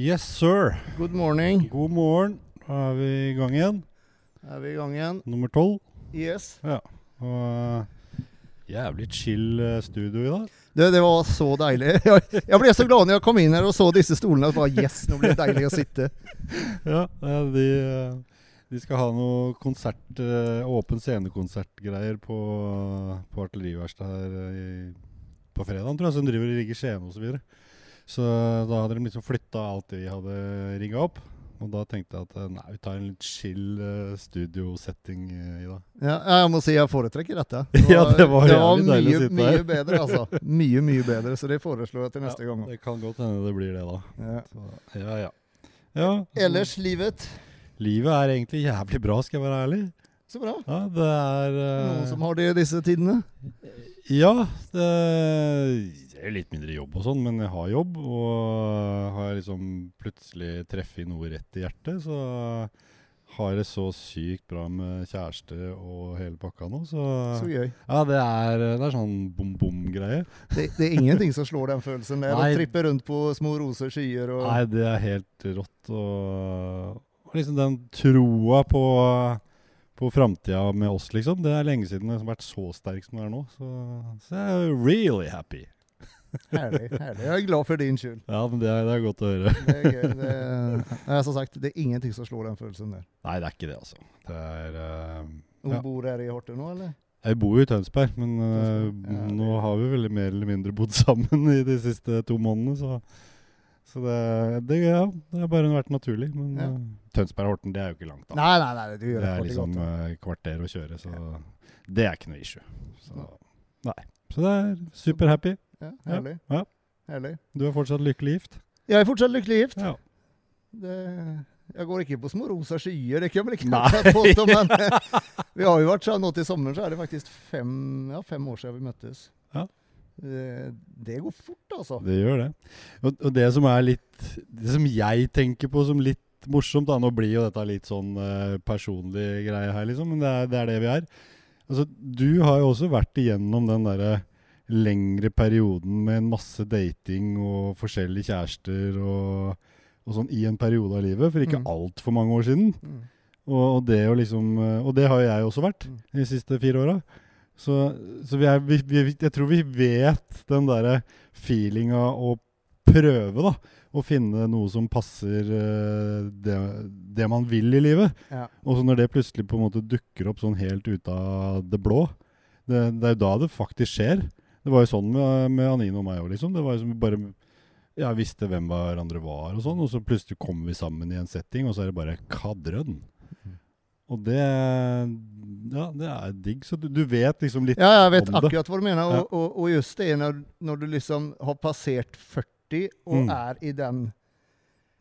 Yes, sir. good morning. God morgen. Da er vi i gang igjen. Er vi i gang igjen? Nummer tolv. Yes. Og eh, jævlig chill eh, studio i dag. Det, det var så deilig. Jeg, jeg ble så glad når jeg kom inn her og så disse stolene. Bare, yes, nå blir det deilig å sitte. Ja, eh, de, de skal ha noe konsert, åpen scenekonsertgreier på, på artilleriverkstedet her i, på fredag, tror jeg, som driver og rigger Skien osv. Så, da hadde de liksom flytta alt det vi hadde rigga opp. Og da tenkte jeg at eh, nei, vi tar en litt chill eh, studiosetting eh, i dag. Ja, jeg må si jeg foretrekker dette. Ja, det var det jævlig deilig å mye, mye bedre, altså. Mye, mye bedre. Så det foreslår jeg til neste gang. Det kan godt hende det blir det, da. Ja. Så, ja, ja. ja Ellers, livet. Livet er egentlig jævlig bra, skal jeg være ærlig. Så bra. Ja, det er Uh, Noen som har det i disse tidene? Ja, det er litt mindre jobb og sånn, men jeg har jobb. Og har jeg liksom plutselig treffet noe rett i hjertet, så har jeg så sykt bra med kjæreste og hele pakka nå, så Så gøy. Ja, det er, det er sånn bom-bom-greie. Det, det er ingenting som slår den følelsen der. Å trippe rundt på små roser, skyer og Nei, det er helt rått. Og, og liksom den troa på, på framtida med oss, liksom. Det er lenge siden jeg har vært så sterk som jeg er nå. Så, så jeg er really happy. Herlig. herlig. Jeg er glad for din skyld. Ja, men det er, det er godt å høre. Det er gøy. Det, er, som sagt, det er ingenting som slår den følelsen der. Nei, det er ikke det, altså. Det er uh, Hun Ja. bor her i Horten nå, eller? Jeg bor jo i Tønsberg, men uh, Tønsberg, ja, nå har vi vel mer eller mindre bodd sammen i de siste to månedene, så så det, det, ja, det har bare vært naturlig. Men Ja. eh, Tønsberg-Horten, det er jo ikke langt, da. Nei, nei, nei, du gjør Det er det liksom godt. eh, kvarter å kjøre, så det er ikke noe issue. Så, nei. Så det er superhappy. Ja, herlig. Ja. herlig. Du er fortsatt lykkelig gift? Jeg er fortsatt lykkelig gift. Ja. Det, jeg går ikke på små rosa skyer, det kan jeg vel ikke Nei. påstå, men vi har jo vært sånn nå til sommeren, så er det faktisk fem, ja, fem år siden vi møttes. Ja. Det, det går fort, altså. Det gjør det. Og, og det som er litt Det som jeg tenker på som litt morsomt da, Nå blir jo dette litt sånn uh, personlig greie her, liksom, men det er, det er det vi er. Altså, Du har jo også vært igjennom den derre lengre perioden med en masse dating og forskjellige kjærester og, og sånn i en periode av livet, for ikke Mm. altfor mange år siden. Mm. Og, og det å liksom eh, Og det har jo jeg også vært Mm. de siste fire åra. Så, så vi er, vi, vi, jeg tror vi vet den derre feelinga å prøve, da. Å finne noe som passer eh, det, det man vil i livet. Ja. Og så når det plutselig på en måte dukker opp sånn helt ut av det blå, det, det er jo da det faktisk skjer. Det var jo sånn med, med Anine og meg òg, liksom. Det var jo som bare ja, visste hvem hverandre var og sånn, og så plutselig kommer vi sammen i en setting, og så er det bare kadrønn. Og det Ja, det er digg. Så du, du vet liksom litt Ja, jeg vet om det. akkurat hva du mener. Ja. Og, og, og just det når, når du liksom har passert 40 og Mm. er i den,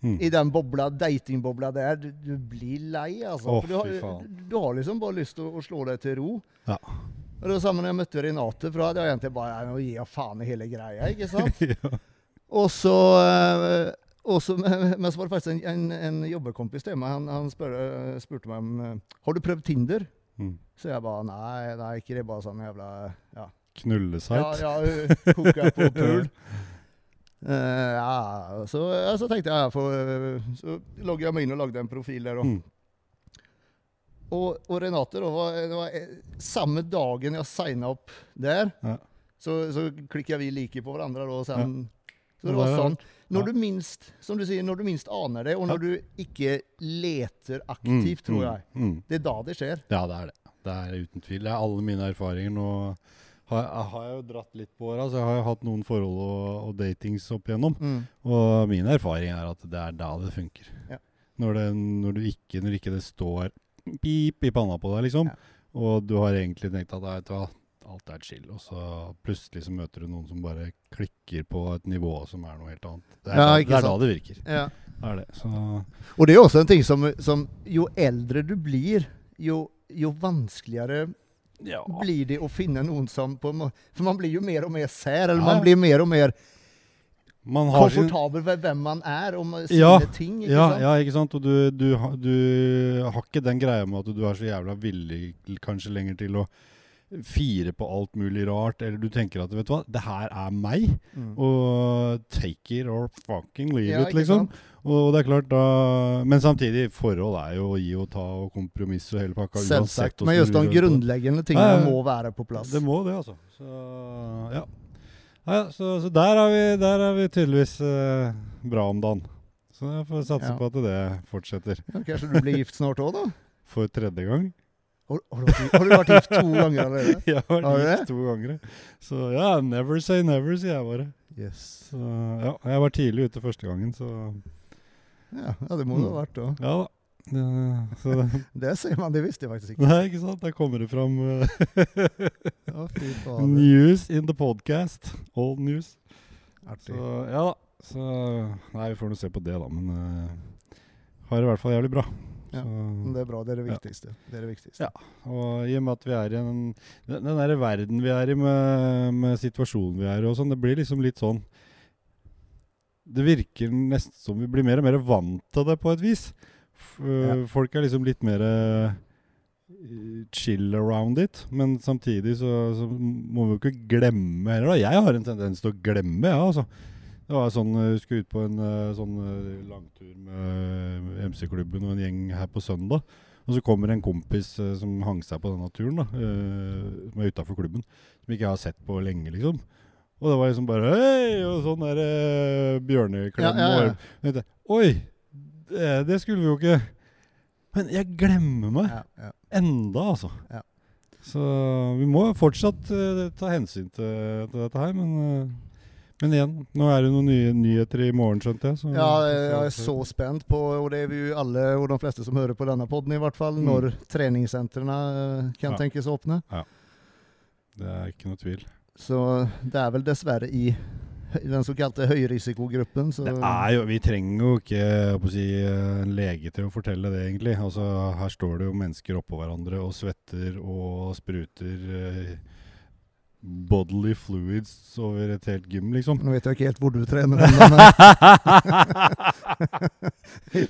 Mm. i den bobla, datingbobla der, du, du blir lei, altså. Oh, du, har, du har liksom bare lyst til å, å slå deg til ro. Ja. Og det var samme når jeg møtte Renate, for da hadde jeg egentlig bare «Ja, Nå gir jeg faen i hele greia, ikke sant? ja. Og så, eh, med, så Men så var faktisk en, en, en jobbekompis til meg. Han, han spør, spurte meg om eh, Har du prøvd Tinder? Mm. Så jeg bare Nei, nei, ikke det. Bare sånn jævla Ja, Knullesite. ja, ja koka på pool. uh, ja, så, ja, så tenkte jeg for, eh, Så logget jeg meg inn og lagde en profil der. Og, Mm. og, og Renate, da, var, det var eh, samme dagen jeg signa opp der, Ja. så, så klikka vi like på hverandre. Da, og sen, Så det var sånn. Når du minst som du sier, når du minst aner det, og når du ikke leter aktivt, tror jeg. Mm. Det er da det skjer. Ja, det er det. Det er uten tvil. Det er alle mine erfaringer nå. Har, har jeg jo dratt litt på åra, så jeg har jo hatt noen forhold og, og datings opp igjennom. Mm. Og min erfaring er at det er da det funker. Ja. Når, det, når, du ikke, når ikke det står pip i panna på deg, liksom, Ja. og du har egentlig tenkt at vet du hva, alt er chill, og så plutselig så møter du noen som bare klikker på et nivå som er noe helt annet. Det er, Ja, det, er da det virker. Ja. Det er det. Så Og det er også en ting som, som Jo eldre du blir, jo, jo vanskeligere ja. blir det å finne noen som på, For man blir jo mer og mer sær, eller man blir mer og mer Man har komfortabel ved hvem man er, og sine Ja, ting. Ikke ja, sant? ja, ikke sant? Og du, du, du har ikke den greia med at du er så jævla villig kanskje lenger til å fire på alt mulig rart, eller du tenker at vet du hva, det her er meg, Mm. og take it or fucking leave Ja, it, liksom. Og det er klart da Men samtidig, forhold er jo å gi og ta og kompromiss og hele pakka. Selvsagt. Men just de grunnleggende tingene må være på plass. Det må det, altså. Så ja. ja så, så der, er vi, der er vi tydeligvis eh, bra om dagen. Så jeg får satse Ja. på at det fortsetter. Ja, kanskje du blir gift snart òg, da? For tredje gang. Har, har, du har du vært gift to ganger allerede? Jeg har vært gift to ganger. Så ja, never say never, sier jeg bare. Yes. Så ja, jeg var tidlig ute første gangen, så Ja, ja, det må det Mm. ha vært da. ja da. Ja, det, Det ser man, det visste jeg faktisk ikke. nei, ikke sant? Der kommer det fram eh, Ja, fy fader. news in the podcast. Old news. Så ja da. Så Nei, vi får nå se på det, da. Men uh, har det i hvert fall jævlig bra. Ja, men Det er bra, det er det Ja. viktigste. Det er det viktigste. Ja. og i og med at vi er i en Den, den der verden vi er i med, med situasjonen vi er i og sånn, det blir liksom litt sånn Det virker nesten som vi blir mer og mer vant til det på et vis. F Ja. Folk er liksom litt mer chill around it, men samtidig så, så må vi jo ikke glemme heller. da. Jeg har en tendens til å glemme, jeg, ja, altså. Det var sånn, Jeg skulle ut på en eh, sånn eh, langtur med MC-klubben og en gjeng her på søndag. Og så kommer en kompis eh, som hang seg på denne turen, da, eh, som er utafor klubben, som ikke jeg har sett på lenge, liksom. Og det var liksom bare Hei! Og sånn der eh, bjørneklem. Ja, ja, ja. og- Oi! Det, det skulle vi jo ikke Men jeg glemmer meg enda, altså. Ja. Så vi må fortsatt uh, ta hensyn til, til dette her, men eh, men igjen, nå er det noen nye nyheter i morgen, skjønte jeg. Så, Ja, jeg er så spent på, og det er vi jo alle, og de fleste som hører på denne podden i hvert fall, Mm. når treningssentrene eh, kan Ja. tenkes åpne. Ja. Det er ikke noe tvil. Så det er vel dessverre i den såkalte høyrisikogruppen. Så Det er jo, Vi trenger jo ikke si, eh, en lege til å fortelle det, egentlig. Altså, Her står det jo mennesker oppå hverandre og svetter og spruter eh, bodily fluids over et helt gym, liksom. Nå vet jeg ikke helt hvor du trener ennå, men. Det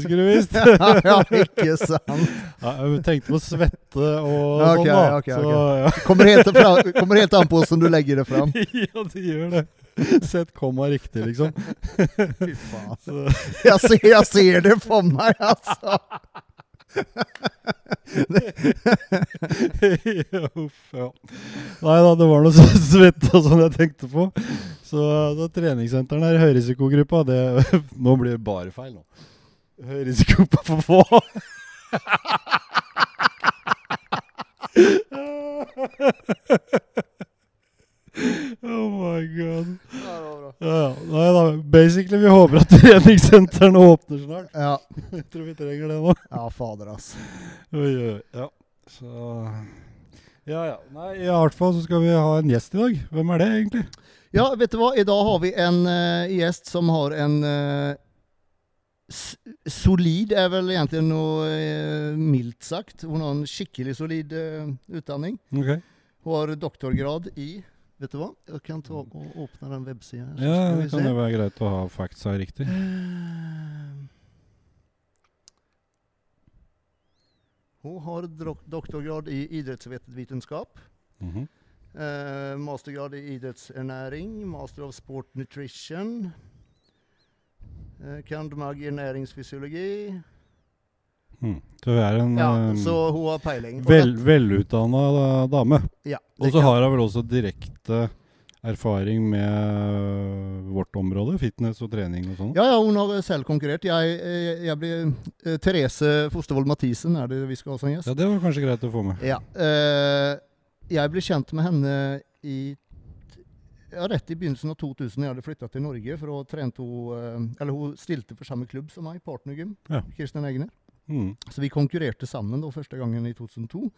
skulle du visst. ja, ikke sant. Ja, jeg tenkte på svette og Ja, ok, sånn, da. ok, Så, ja. Kommer helt, fra, kommer helt an på hvordan du legger det fram. ja. ja, det gjør det. Sett komma riktig, liksom. Fy faen. Jeg ser, jeg ser det for meg, altså. uff, ja. Nei da, det var noe sånn svette og sånn jeg tenkte på. Så da treningssentrene er høyrisikogruppa. Det, nå blir det bare feil, nå. Høyrisikogruppa for få. Oh my god. Ja. Ja. Nei da. Basically, vi håper at treningssentrene åpner snart. Ja, Jeg tror vi trenger det nå. ja fader, ass. Oi, oi, ja. Så Ja, ja. Nei, i hvert fall så skal vi ha en gjest i dag. Hvem er det egentlig? Ja, vet du hva? I dag har vi en uh, gjest som har en uh, solid, er vel egentlig noe eh, mildt sagt. Hun har en skikkelig solid eh, utdanning. Okay. Hun har doktorgrad i Vet du hva? Jeg kan ta og åpne den websida. Ja, det kan jo være greit å ha facts riktig. Eh, Hun har doktorgrad i idrettsvitenskap. Mhm. Eh, mastergrad i idrettsernæring. Master of sport nutrition. Eh, Cand.mag i næringsfysiologi. Mm. Så hun er en Ja, eh, så hun har peiling. Vel, velutdanna dame. ja, Og så har hun vel også direkte erfaring med vårt område, fitness og trening og sånn. ja, ja, hun har selv konkurrert. Jeg, eh, jeg blir eh, Therese Fostervold Mathisen er det vi skal ha som gjest. Ja, det var kanskje greit å få med. Ja. eh, jeg ble kjent med henne i ja, rett i begynnelsen av 2000. Jeg hadde flytta til Norge. for å trene eh, eller Hun stilte for samme klubb som meg, Partnergym. Ja. Kirsten Egner. Mm. Så vi konkurrerte sammen da, første gangen i 2002.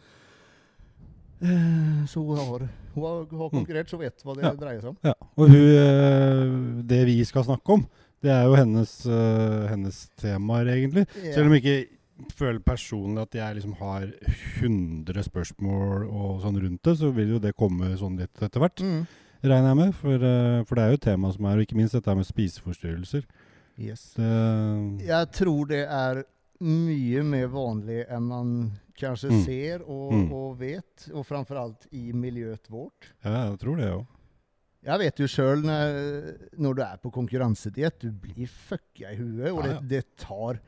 Eh, Så hun har, hun har, har konkurrert, så vet hva det Ja. dreier seg om. Ja. Og hun, eh, det vi skal snakke om, det er jo hennes, eh, hennes temaer, egentlig. Selv om jeg ikke føler personlig at jeg liksom har 100 spørsmål og sånn rundt det, så vil jo det komme sånn litt etter hvert, Mm. regner jeg med. For, for det er jo et tema som er, og ikke minst dette med spiseforstyrrelser. Yes. Det, Jeg tror det er mye mer vanlig enn man kanskje Mm. ser og, Mm. og vet, og framfor alt i miljøet vårt. Ja, jeg tror det òg. Jeg vet jo sjøl når, når du er på konkurransediett, du blir fucka i huet, og det, det tar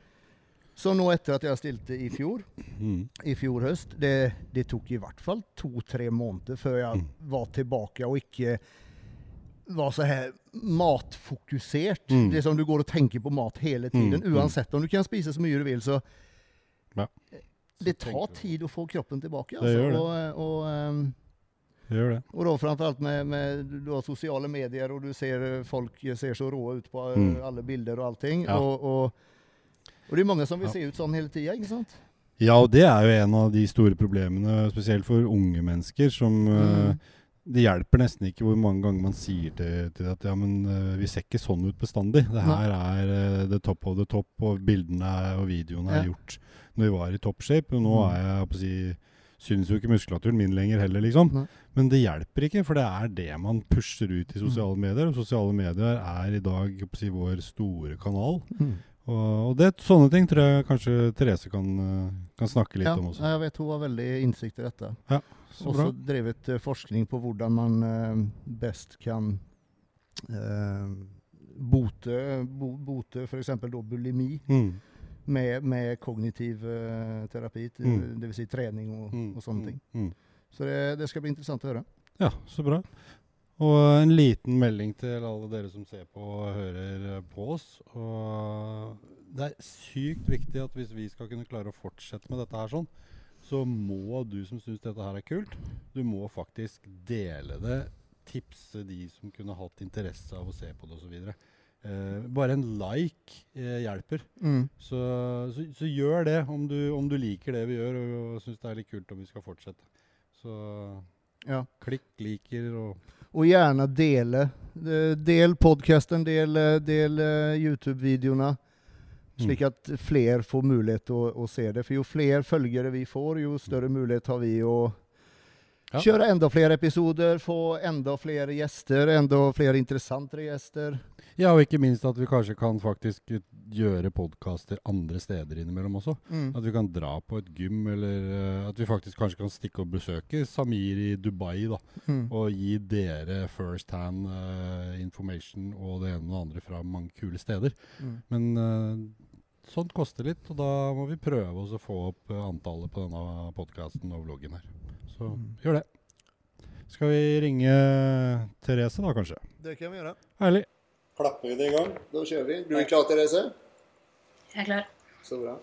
Så nå etter at jeg stilte i fjor, Mm. i fjor høst, det, det tok i hvert fall to-tre måneder før jeg Mm. var tilbake og ikke var så her matfokusert. Mm. Det som du går og tenker på mat hele tiden, Mm, mm. uansett om du kan spise så mye du vil, så Ja. Det tar tid å få kroppen tilbake. Det Altså. gjør det. Og, og, ehm, Det gjør det. og da framförallt med, med du har sosiale medier, og du ser eh, folk ser så rå ut på eh, Mm. alle bilder og allting. Ja. Og, og, og det er mange som vil Ja. se ut sånn hele tida, ikke sant? Ja, og det er jo en av de store problemene, spesielt for unge mennesker, som eh, Mm. Det hjelper nesten ikke hvor mange ganger man sier til, til at ja, men uh, vi ser ikke sånn ut bestandig. Det her er uh, the top of the top, og bildene er- og videoene er Ja. gjort når vi var i toppshape. Og nå Mm. er jeg, på å si, synes jo ikke muskulaturen min lenger heller, liksom. Nei. Men det hjelper ikke, for det er det man pusher ut i sosiale medier. Og sosiale medier er i dag på å si, vår store kanal. Og, og det, sånne ting tror jeg kanskje Therese kan, eh, kan snakke litt Ja, om også. Ja, jeg vet hun har veldig innsikt i dette. Så også bra. drevet eh, forskning på hvordan man eh, best kan eh, bote, bo, bote f.eks. bulimi Mm. med, med kognitiv terapi, Mm. dvs. Si trening og, Mm. og sånne mm, ting. Mm. Så det, det skal bli interessant å høre. Ja, så bra. Og en liten melding til alle dere som ser på og hører på oss. Og det er sykt viktig at hvis vi skal kunne klare å fortsette med dette her sånn, så må du som syns dette her er kult, du må faktisk dele det. Tipse de som kunne hatt interesse av å se på det osv. Eh, bare en like eh, hjelper. Så, så, så gjør det om du, om du liker det vi gjør og, og syns det er litt kult om vi skal fortsette. Så Ja. klikk, liker og Og gjerne dele. Eh, Del podkasten, del, eh, del eh, YouTube-videoene. Slik at flere får mulighet til å, å se det. For jo flere følgere vi får, jo større mulighet har vi å Ja. kjøre enda flere episoder, få enda flere gjester, enda flere interessante gjester. Ja, og ikke minst at vi kanskje kan faktisk gjøre podkaster andre steder innimellom også. At vi kan dra på et gym, eller eh, at vi faktisk kanskje kan stikke og besøke Samir i Dubai, da. Mm. Og gi dere first hand uh, information og det ene og det andre fra mange kule steder. Mm. Men eh, sånt koster litt, og da må vi prøve oss å få opp eh, antallet på denne podkasten og vloggen her. Så Mm. gjør det. Skal vi ringe Therese, da, kanskje? Det kan vi gjøre. Herlig. Klapper vi det i gang? Da kjører vi. Du er klar, Therese? Jeg er klar. Så bra.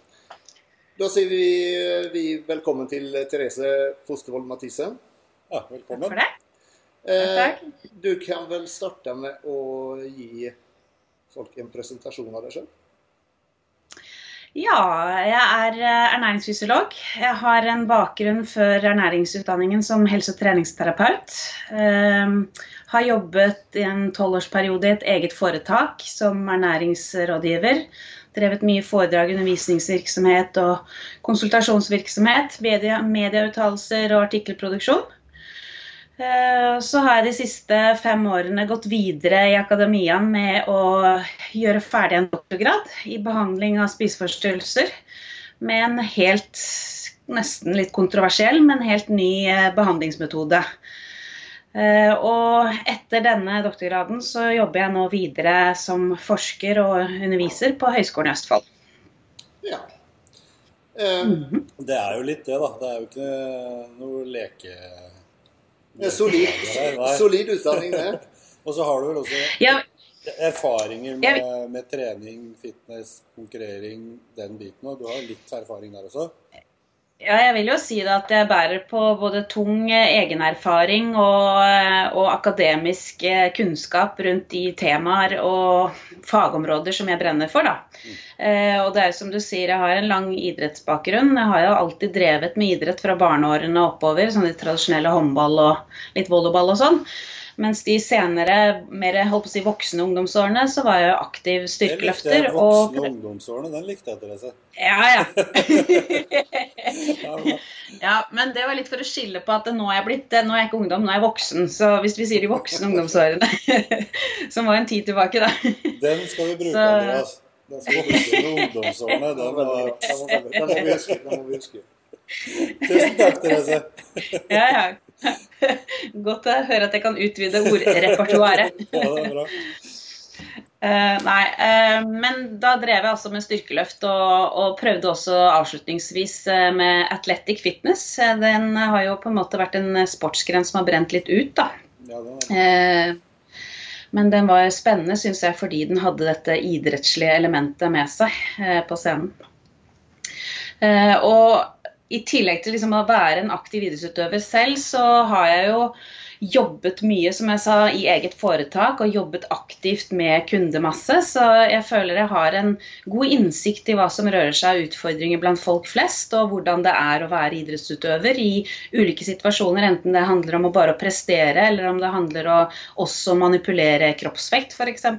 Da sier vi, vi velkommen til Therese Fostervold Mathisen. Ja, velkommen. Takk for det. Eh, Takk. du kan vel starte med å gi folk en presentasjon av deg selv? Ja, jeg er eh, ernæringsfysiolog. Jeg har en bakgrunn før ernæringsutdanningen som helse- og treningsterapeut. Ehm, har jobbet i en tolvårsperiode i et eget foretak som ernæringsrådgiver. Drevet mye foredrag, undervisningsvirksomhet og konsultasjonsvirksomhet. Medieuttalelser og artikkelproduksjon. Eh, Så har jeg de siste fem årene gått videre i akademia med å gjøre ferdig en doktorgrad i behandling av spiseforstyrrelser. Med en helt, nesten litt kontroversiell, men helt ny eh, behandlingsmetode. Eh, Og etter denne doktorgraden så jobber jeg nå videre som forsker og underviser på Høgskolen i Østfold. Ja. Eh, Det er jo litt det, da. Det er jo ikke noe leke... en solid, solid utdanning, det. Og så har du vel også Ja, erfaringer med, med trening, fitness, konkurrering, den biten òg. Du har litt erfaring der også? Ja, jeg vil jo si det at jeg bærer på både tung eh, egenerfaring og, eh, og akademisk eh, kunnskap rundt de temaer og fagområder som jeg brenner for. Da. Og det er jo som du sier, jeg har en lang idrettsbakgrunn. Jeg har jo alltid drevet med idrett fra barneårene oppover. Sånn de tradisjonelle håndball og litt volleyball og sånn. Mens de senere, mer holdt på å si voksne ungdomsårene, så var jeg aktiv styrkeløfter. og Voksne ungdomsårene, den likte jeg, Therese. Ja, ja. Ja, men- det var litt for å skille på at nå er jeg blitt Nå er jeg ikke ungdom, nå er jeg voksen. Så hvis vi sier de voksne ungdomsårene, som var en tid tilbake, da. Den skal vi bruke, Så- Andreas. Den skal huske med ungdomsårene. Den Den vi. Den må vi huske. tusen takk, Therese. Ja, ja. Godt å høre at jeg kan utvide ordrepertoaret. Ja, det er bra. Eh, nei, uh, men da drev jeg altså med styrkeløft og, og prøvde også avslutningsvis uh, med athletic fitness. Den har jo på en måte vært en sportsgren som har brent litt ut, da. Ja, Eh, Men den var spennende, syns jeg, fordi den hadde dette idrettslige elementet med seg på scenen. Og i tillegg til liksom å være en aktiv idrettsutøver selv, så har jeg jo jobbet mye, som jeg sa, i eget foretak og jobbet aktivt med kundemasse. Så jeg føler jeg har en god innsikt i hva som rører seg av utfordringer blant folk flest, og hvordan det er å være idrettsutøver i ulike situasjoner, enten det handler om å bare prestere, eller om det handler om å også manipulere kroppsvekt, f.eks.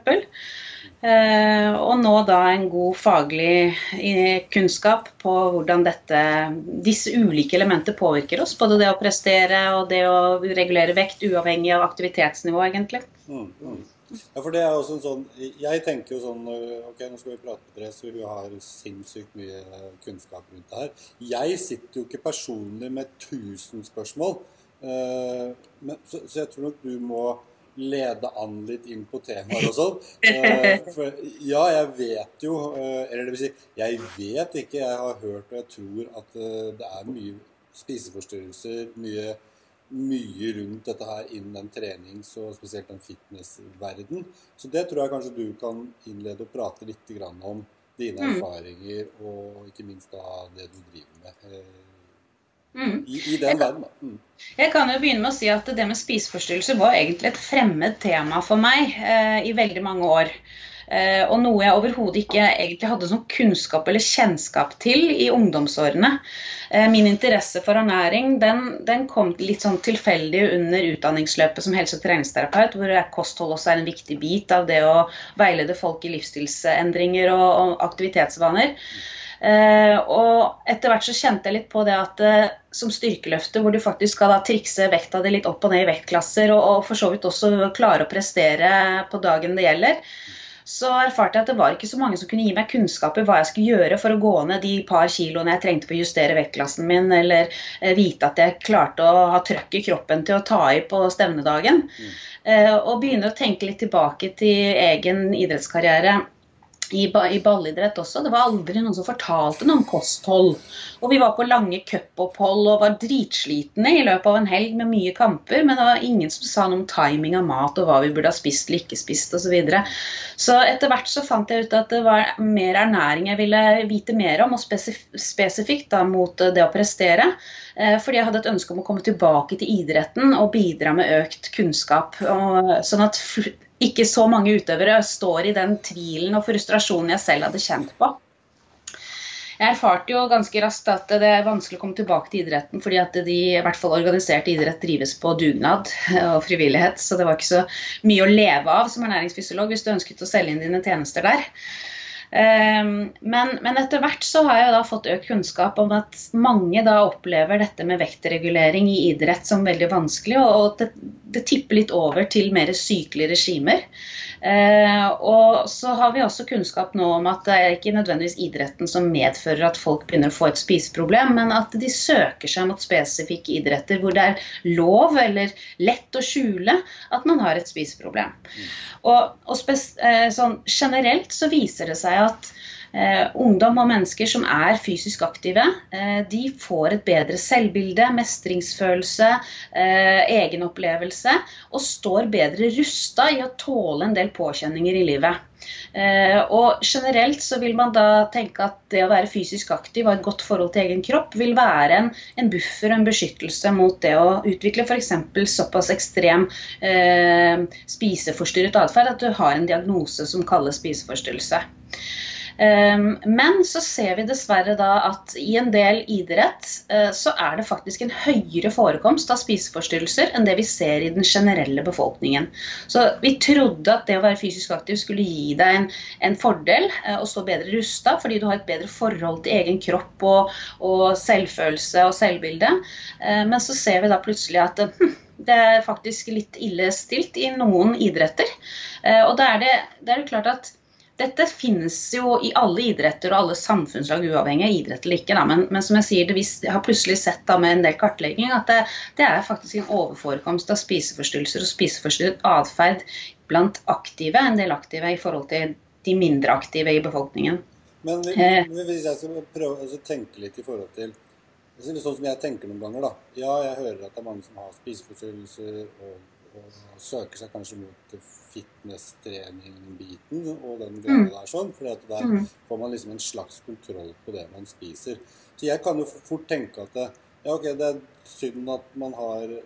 Eh, og nå da en god faglig eh, kunnskap på hvordan dette, disse ulike elementer påvirker oss. Både det å prestere og det å regulere vekt, uavhengig av aktivitetsnivå, egentlig. Mm, mm. Ja, for det er også en sånn Jeg tenker jo sånn Ok, nå skal vi prate med dere, så du har sinnssykt mye kunnskap rundt det her. Jeg sitter jo ikke personlig med 1000 spørsmål, eh, men, så, så jeg tror nok du må lede an litt inn på temaer og sånn. Eh, for ja, jeg vet jo uh, Eller det vil si, jeg vet ikke. Jeg har hørt og jeg tror at uh, det er mye spiseforstyrrelser, mye mye rundt dette her innen den trenings- og spesielt den fitnessverden. Så det tror jeg kanskje du kan innlede og prate litt grann om. Dine Mm. erfaringer og ikke minst da det du driver med eh, Mm. i, i den verden. Mm. Jeg kan jo begynne med å si at det med spiseforstyrrelser var egentlig et fremmed tema for meg eh, i veldig mange år. Eh, og noe jeg overhodet ikke egentlig hadde sånn kunnskap eller kjennskap til i ungdomsårene. Eh, min interesse for ernæring den, den kom litt sånn tilfeldig under utdanningsløpet som helse- og treningsterapeut, hvor kosthold også er en viktig bit av det å veilede folk i livsstilsendringer og, og aktivitetsvaner. Eh, og etter hvert så kjente jeg litt på det at eh, som styrkeløfter, hvor du faktisk skal da trikse vekta di litt opp og ned i vektklasser, og, og for så vidt også klare å prestere på dagen det gjelder, så erfarte jeg at det var ikke så mange som kunne gi meg kunnskap i hva jeg skulle gjøre for å gå ned de par kiloene jeg trengte på å justere vektklassen min, eller eh, vite at jeg klarte å ha trøkk i kroppen til å ta i på stevnedagen. Eh, og begynner å tenke litt tilbake til egen idrettskarriere i, i ballidrett også. Det var aldri noen som fortalte noe om kosthold. Og vi var på lange cupopphold og var dritslitne i løpet av en helg med mye kamper, men det var ingen som sa noe om timing av mat og hva vi burde ha spist eller ikke spist osv. Så, videre. så etter hvert så fant jeg ut at det var mer ernæring jeg ville vite mer om, og spesif spesifikt da mot det å prestere. Eh, Fordi jeg hadde et ønske om å komme tilbake til idretten og bidra med økt kunnskap. Og, sånn at ikke så mange utøvere står i den tvilen og frustrasjonen jeg selv hadde kjent på. Jeg erfarte jo ganske raskt at det er vanskelig å komme tilbake til idretten, fordi at de, i hvert fall organisert idrett drives på dugnad og frivillighet, så det var ikke så mye å leve av som ernæringsfysiolog hvis du ønsket å selge inn dine tjenester der. Um, men, men etter hvert så har jeg da fått økt kunnskap om at mange da opplever dette med vektregulering i idrett som veldig vanskelig, og det, det tipper litt over til mer sykelige regimer. Uh, og så har vi også kunnskap nå om at det er ikke nødvendigvis idretten som medfører at folk begynner å få et spiseproblem, men at de søker seg mot spesifikke idretter hvor det er lov eller lett å skjule at man har et spiseproblem. Og, og spes, eh, sånn, generelt så viser det seg at eh, ungdom og mennesker som er fysisk aktive, eh, de får et bedre selvbilde, mestringsfølelse, eh, egenopplevelse og står bedre rusta i å tåle en del påkjenninger i livet. Eh, og generelt så vil man da tenke at det å være fysisk aktiv og et godt forhold til egen kropp vil være en, en buffer og en beskyttelse mot det å utvikle f.eks. såpass ekstrem eh, spiseforstyrret atferd at du har en diagnose som kalles spiseforstyrrelse. Um, men så ser vi dessverre da at i en del idrett uh, så er det faktisk en høyere forekomst av spiseforstyrrelser enn det vi ser i den generelle befolkningen. Så vi trodde at det å være fysisk aktiv skulle gi deg en, en fordel og stå bedre rusta, fordi du har et bedre forhold til egen kropp og, og selvfølelse og selvbilde. Uh, men så ser vi da plutselig at hm, det er faktisk litt ille stilt i noen idretter. Og da er det, det er klart at dette finnes jo i alle idretter og alle samfunnslag, uavhengig av idrett eller ikke. Da. Men, men, som jeg sier, det, jeg har plutselig sett da, med en del kartlegging at det, det, er faktisk en overforekomst av spiseforstyrrelser og spiseforstyrret atferd blant aktive, en del aktive i forhold til de mindre aktive i befolkningen. Men Eh. hvis jeg skal prøve å tenke litt i forhold til det er sånn som jeg tenker noen ganger, da. Ja, jeg hører at det er mange som har spiseforstyrrelser og, og, søker seg kanskje mot fitness-trening-biten og den greia Mm. der sånn. For der Mm. får man liksom en slags kontroll på det man spiser. Så jeg kan jo fort tenke at det, ja, ok, det er synd at man har uh,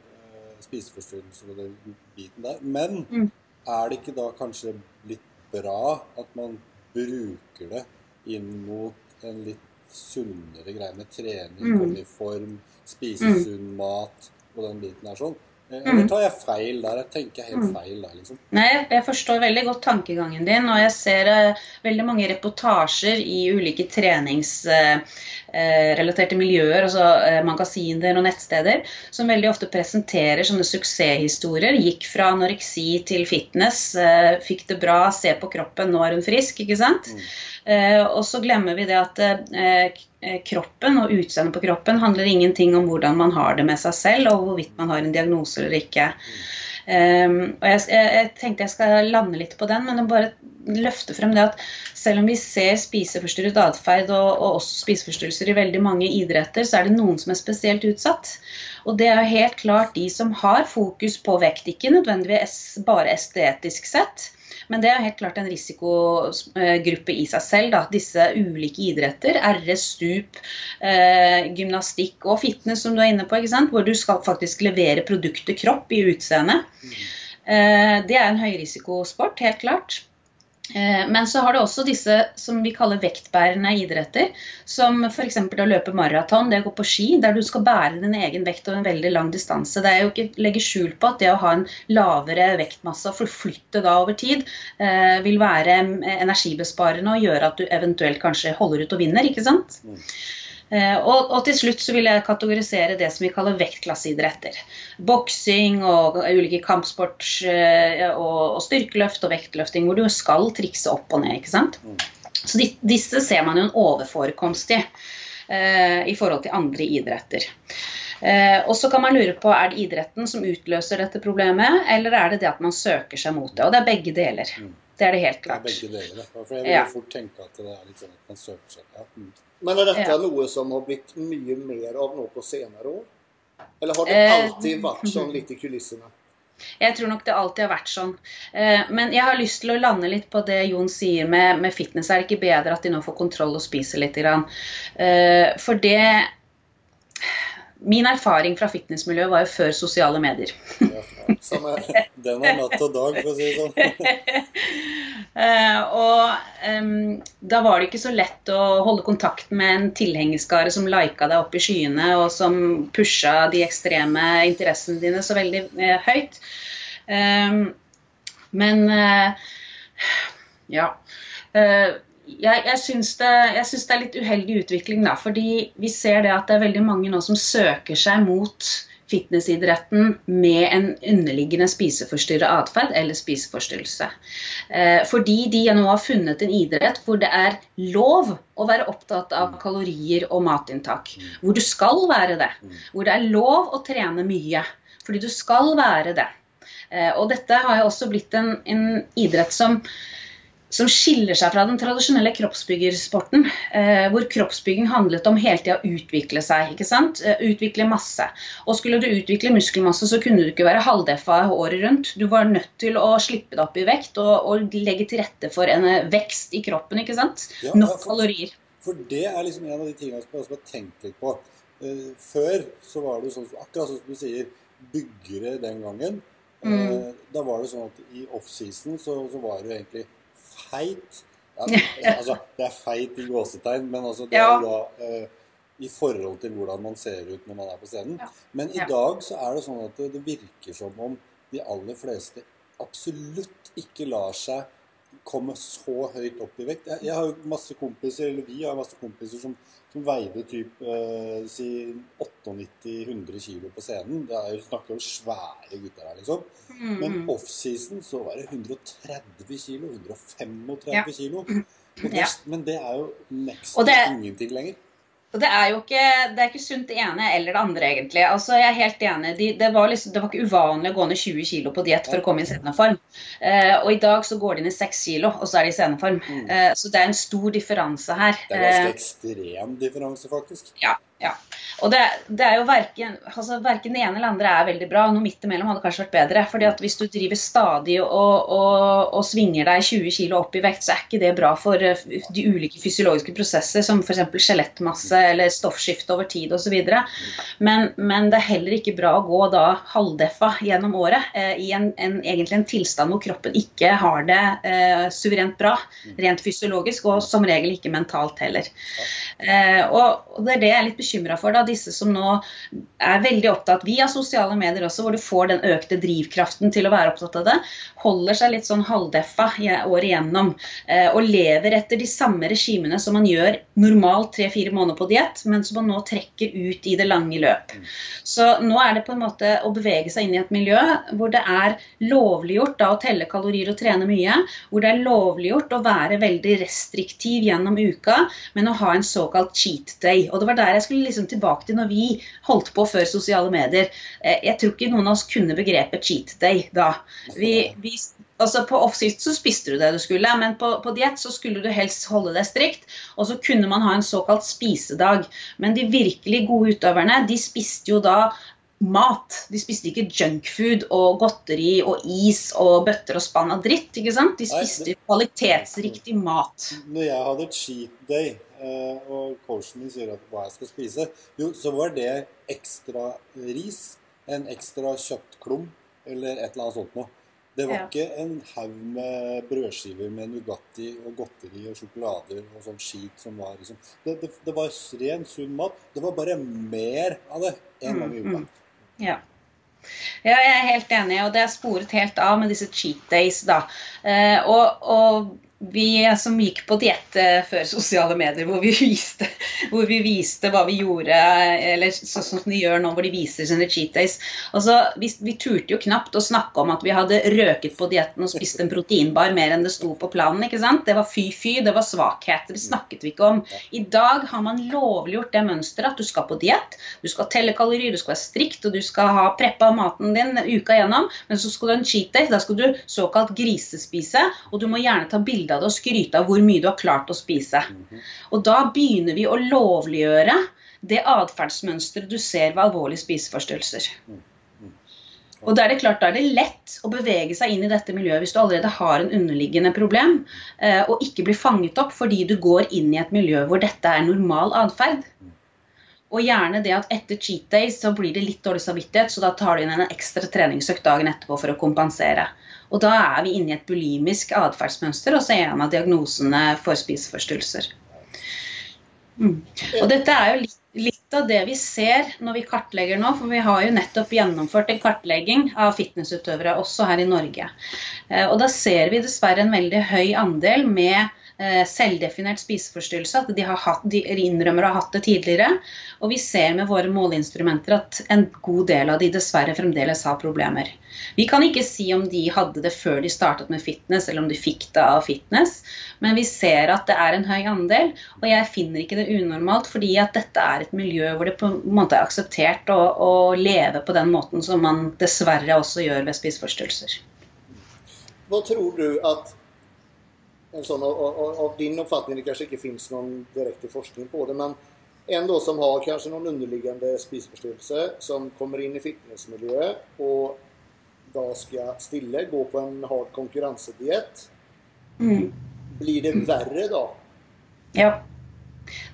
spiseforstyrrelser og den biten der, men Mm. er det ikke da kanskje litt bra at man bruker det inn mot en litt sunnere greie med trening, Mm. komme i form, spise Mm. sunn mat og den biten der sånn? Eh, Mm. Eller tar jeg feil der? Jeg tenker helt Mm. feil der, liksom. Nei, jeg forstår veldig godt tankegangen din, og jeg ser uh, veldig mange reportasjer i ulike treningsrelaterte miljøer, altså eh, magasiner og nettsteder, som veldig ofte presenterer sånne suksesshistorier. Gikk fra anoreksi til fitness, eh, fikk det bra, se på kroppen, nå er hun frisk, ikke sant? Mm. Eh, og så glemmer vi det at eh, kroppen og utseendet på kroppen handler ingenting om hvordan man har det med seg selv, og hvorvidt man har en diagnose eller ikke. Um, og jeg, jeg, jeg tenkte jeg skal lande litt på den, men bare løfte frem det at selv om vi ser spiseforstyrret atferd og, og også spiseforstyrrelser i veldig mange idretter, så er det noen som er spesielt utsatt. Og det er helt klart de som har fokus på vekt, ikke nødvendigvis bare estetisk sett. Men det er helt klart en risikogruppe i seg selv. Da. Disse ulike idretter, RS, stup, eh, gymnastikk og fitness, som du er inne på, hvor du skal faktisk levere produktet kropp i utseendet. Eh, det er en høyrisikosport, helt klart. Eh, Men så har du også disse som vi kaller vektbærende idretter, som f.eks. å løpe maraton, det å gå på ski, der du skal bære din egen vekt over en veldig lang distanse. Det er jo ikke legge skjul på at det å ha en lavere vektmasse og forflytte da over tid, eh, vil være eh, energibesparende og gjøre at du eventuelt kanskje holder ut og vinner, ikke sant? Mm. Eh, Og, og til slutt så vil jeg kategorisere det som vi kaller vektklasseidretter. Boksing og ulike kampsport eh, og, og styrkeløft og vektløfting, hvor du skal trikse opp og ned. ikke sant? Mm. Så de, disse ser man jo en overforekomst i eh, i forhold til andre idretter. Eh, og så kan man lure på er det idretten som utløser dette problemet, eller er det det at man søker seg mot det. Og det er begge deler. Mm. Det er det helt klart. Det er begge deler. For jeg vil Ja. fort tenke at det er litt sånn at man søker seg ja. Men er dette noe som har blitt mye mer av nå på senere år? Eller har det Eh, alltid vært sånn litt i kulissene? Jeg tror nok det alltid har vært sånn. Eh, Men jeg har lyst til å lande litt på det Jon sier med, med fitness. Er det ikke bedre at de nå får kontroll og spiser litt? Eh, For det Min erfaring fra fitnessmiljøet var jo før sosiale medier. Ja. Er, Den er natt og dag, for å si det sånn. Eh, og um, da var det ikke så lett å holde kontakt med en tilhengerskare som lika deg opp i skyene, og som pusha de ekstreme interessene dine så veldig uh, høyt. Um, men uh, ja. Eh, jeg, jeg syns det, det er litt uheldig utvikling, da. Fordi vi ser det at det er veldig mange nå som søker seg mot fitnessidretten med en underliggende spiseforstyrret atferd eller spiseforstyrrelse. Eh, fordi de nå har funnet en idrett hvor det er lov å være opptatt av kalorier og matinntak. Hvor du skal være det. Hvor det er lov å trene mye. Fordi du skal være det. Eh, og dette har jo også blitt en, en idrett som som skiller seg fra den tradisjonelle kroppsbyggersporten, eh, hvor kroppsbygging handlet om hele tida å utvikle seg. ikke sant? Eh, utvikle masse. Og skulle du utvikle muskelmasse, så kunne du ikke være halvdeffa året rundt. Du var nødt til å slippe deg opp i vekt og, og legge til rette for en eh, vekst i kroppen. ikke sant? Ja, Nok for- kalorier. For det er liksom en av de tingene som jeg også har tenkt litt på. Eh, før så var det sånn, akkurat sånn som du sier, byggere den gangen. Eh, Mm. da var det sånn at i offseason så, så var det egentlig feit. Altså, det er feit i gåsetegn, men altså det er jo da eh, i forhold til hvordan man ser ut når man er på scenen. Ja. Men i Ja. dag så er det sånn at det, det virker som om de aller fleste absolutt ikke lar seg komme så høyt opp i vekt. Jeg, jeg har jo masse kompiser, eller vi har masse kompiser som, som veide typ eh, si 98-100 kilo på scenen. Det er jo snakker om svære gutter her, liksom. Mm, Men offseason så var det 130 kilo, 135 Ja. Og det, Ja. Men det er jo nesten det- ingenting lenger. Og det er jo ikke, det er ikke sunt det ene eller det andre, egentlig. Altså, jeg er helt enig. De, det, var liksom, det var ikke uvanlig å gå ned 20 kg på diett for å komme i sceneform. Eh, og i dag så går de ned 6 kg, og så er de i sceneform. Mm. Eh, så det er en stor differanse her. Det er ganske Eh, ekstrem differanse, faktisk. ja, ja. Og det, det er jo verken, altså, verken det ene eller andre er veldig bra. Noe midt imellom hadde kanskje vært bedre. fordi at hvis du driver stadig og, og, og svinger deg 20 kg opp i vekt, så er ikke det bra for eh, de ulike fysiologiske prosesser, som f.eks. skjelettmasse eller stoffskifte over tid osv. Men, men det er heller ikke bra å gå da halvdeffa gjennom året eh, i en, en, egentlig en tilstand hvor kroppen ikke har det eh, suverent bra, rent fysiologisk, og som regel ikke mentalt heller. Eh, og, det er det jeg er litt bekymra for, da, disse som nå er veldig opptatt via sosiale medier også, hvor du får den økte drivkraften til å være opptatt av det, holder seg litt sånn halvdeffa året igjennom eh, og lever etter de samme regimene som man gjør normalt tre-fire måneder på diett, men som man nå trekker ut i det lange løp. Så nå er det på en måte å bevege seg inn i et miljø hvor det er lovliggjort da, å telle kalorier og trene mye, hvor det er lovliggjort å være veldig restriktiv gjennom uka, men å ha en såkalt cheat day. Og det var der jeg skulle liksom tilbake til når vi holdt på før sosiale medier. Eh, Jeg tror ikke noen av oss kunne begrepet cheat day da. Vi, vi, altså På offseason så spiste du det du skulle, men på, på diett så skulle du helst holde deg strikt. Og så kunne man ha en såkalt spisedag. Men de virkelig gode utøverne, de spiste jo da mat. De spiste ikke junkfood og godteri og is og bøtter og spann av dritt. ikke sant? De Nei, spiste kvalitetsriktig mat. Når jeg hadde cheat day, eh, og coachen min sier at hva jeg skal spise, jo, så var det ekstra ris, en ekstra kjøttklump eller et eller annet sånt noe. Det var Ja. ikke en haug med brødskiver med Nugatti og godteri og sjokolader og sånn skit som var liksom Det, det, det var ren, sunn mat. Det var bare mer av det en gang i Mm, uka. mm. Ja. ja, jeg er helt enig, og det er sporet helt av med disse cheat days, da. Eh, og, og vi som gikk på diett eh, før sosiale medier, hvor vi, viste, hvor vi viste hva vi gjorde, eller sånn som de gjør nå, hvor de viser sine cheat days. Altså, vi, vi turte jo knapt å snakke om at vi hadde røket på dietten og spist en proteinbar mer enn det sto på planen. ikke sant? Det var fy-fy, det var svakheter, det snakket vi ikke om. I dag har man lovliggjort det mønsteret at du skal på diett, du skal telle kalorier, du skal være strikt, og du skal ha preppa maten din uka gjennom, men så skal du ha en cheat day, da skal du såkalt grisespise, og du må gjerne ta bilde av det og skryte av hvor mye du har klart å spise. Og da begynner vi å lovliggjøre det atferdsmønsteret du ser ved alvorlige spiseforstyrrelser. Og da er det klart, da er det lett å bevege seg inn i dette miljøet hvis du allerede har en underliggende problem, eh, og ikke blir fanget opp fordi du går inn i et miljø hvor dette er normal atferd. Og gjerne det at etter cheat days så blir det litt dårlig samvittighet, så da tar du inn en ekstra treningsøkt dagen etterpå for å kompensere. Og da er vi inne i et bulimisk atferdsmønster, og så er en av diagnosene for spiseforstyrrelser. Mm. Og dette er jo litt, litt av det vi ser når vi kartlegger nå, for vi har jo nettopp gjennomført en kartlegging av fitnessutøvere også her i Norge. Eh, Og da ser vi dessverre en veldig høy andel med selvdefinert spiseforstyrrelse, at de, har hatt, de innrømmer å ha hatt det tidligere. Og vi ser med våre måleinstrumenter at en god del av de dessverre fremdeles har problemer. Vi kan ikke si om de hadde det før de startet med fitness, eller om de fikk det av fitness, men vi ser at det er en høy andel. Og jeg finner ikke det unormalt, fordi at dette er et miljø hvor det på en måte er akseptert å, å leve på den måten som man dessverre også gjør ved spiseforstyrrelser. Hva tror du att en sån, av, av, av din uppfattning, det kanske inte finns någon direkt forskning på det, men en då som har kanske någon underliggande spiseforstyrrelse som kommer in i fitnessmiljö och da skal stille gå på en hard konkurransediett. Mm. Blir det verre da? Ja.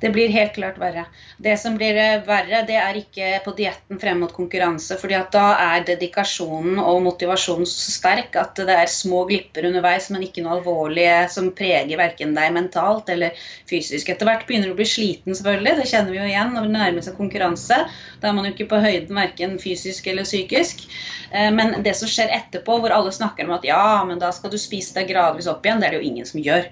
Det blir helt klart verre. Det som blir eh, verre, det er ikke på dietten frem mot konkurranse. fordi at da er dedikasjonen og motivasjonen så sterk at det er små glipper underveis, men ikke noe alvorlige som preger verken deg mentalt eller fysisk. Etter hvert begynner du å bli sliten, selvfølgelig. Det kjenner vi jo igjen når det nærmer seg konkurranse. Da er man jo ikke på høyden verken fysisk eller psykisk. Eh, men det som skjer etterpå, hvor alle snakker om at ja, men da skal du spise deg gradvis opp igjen, det er det jo ingen som gjør.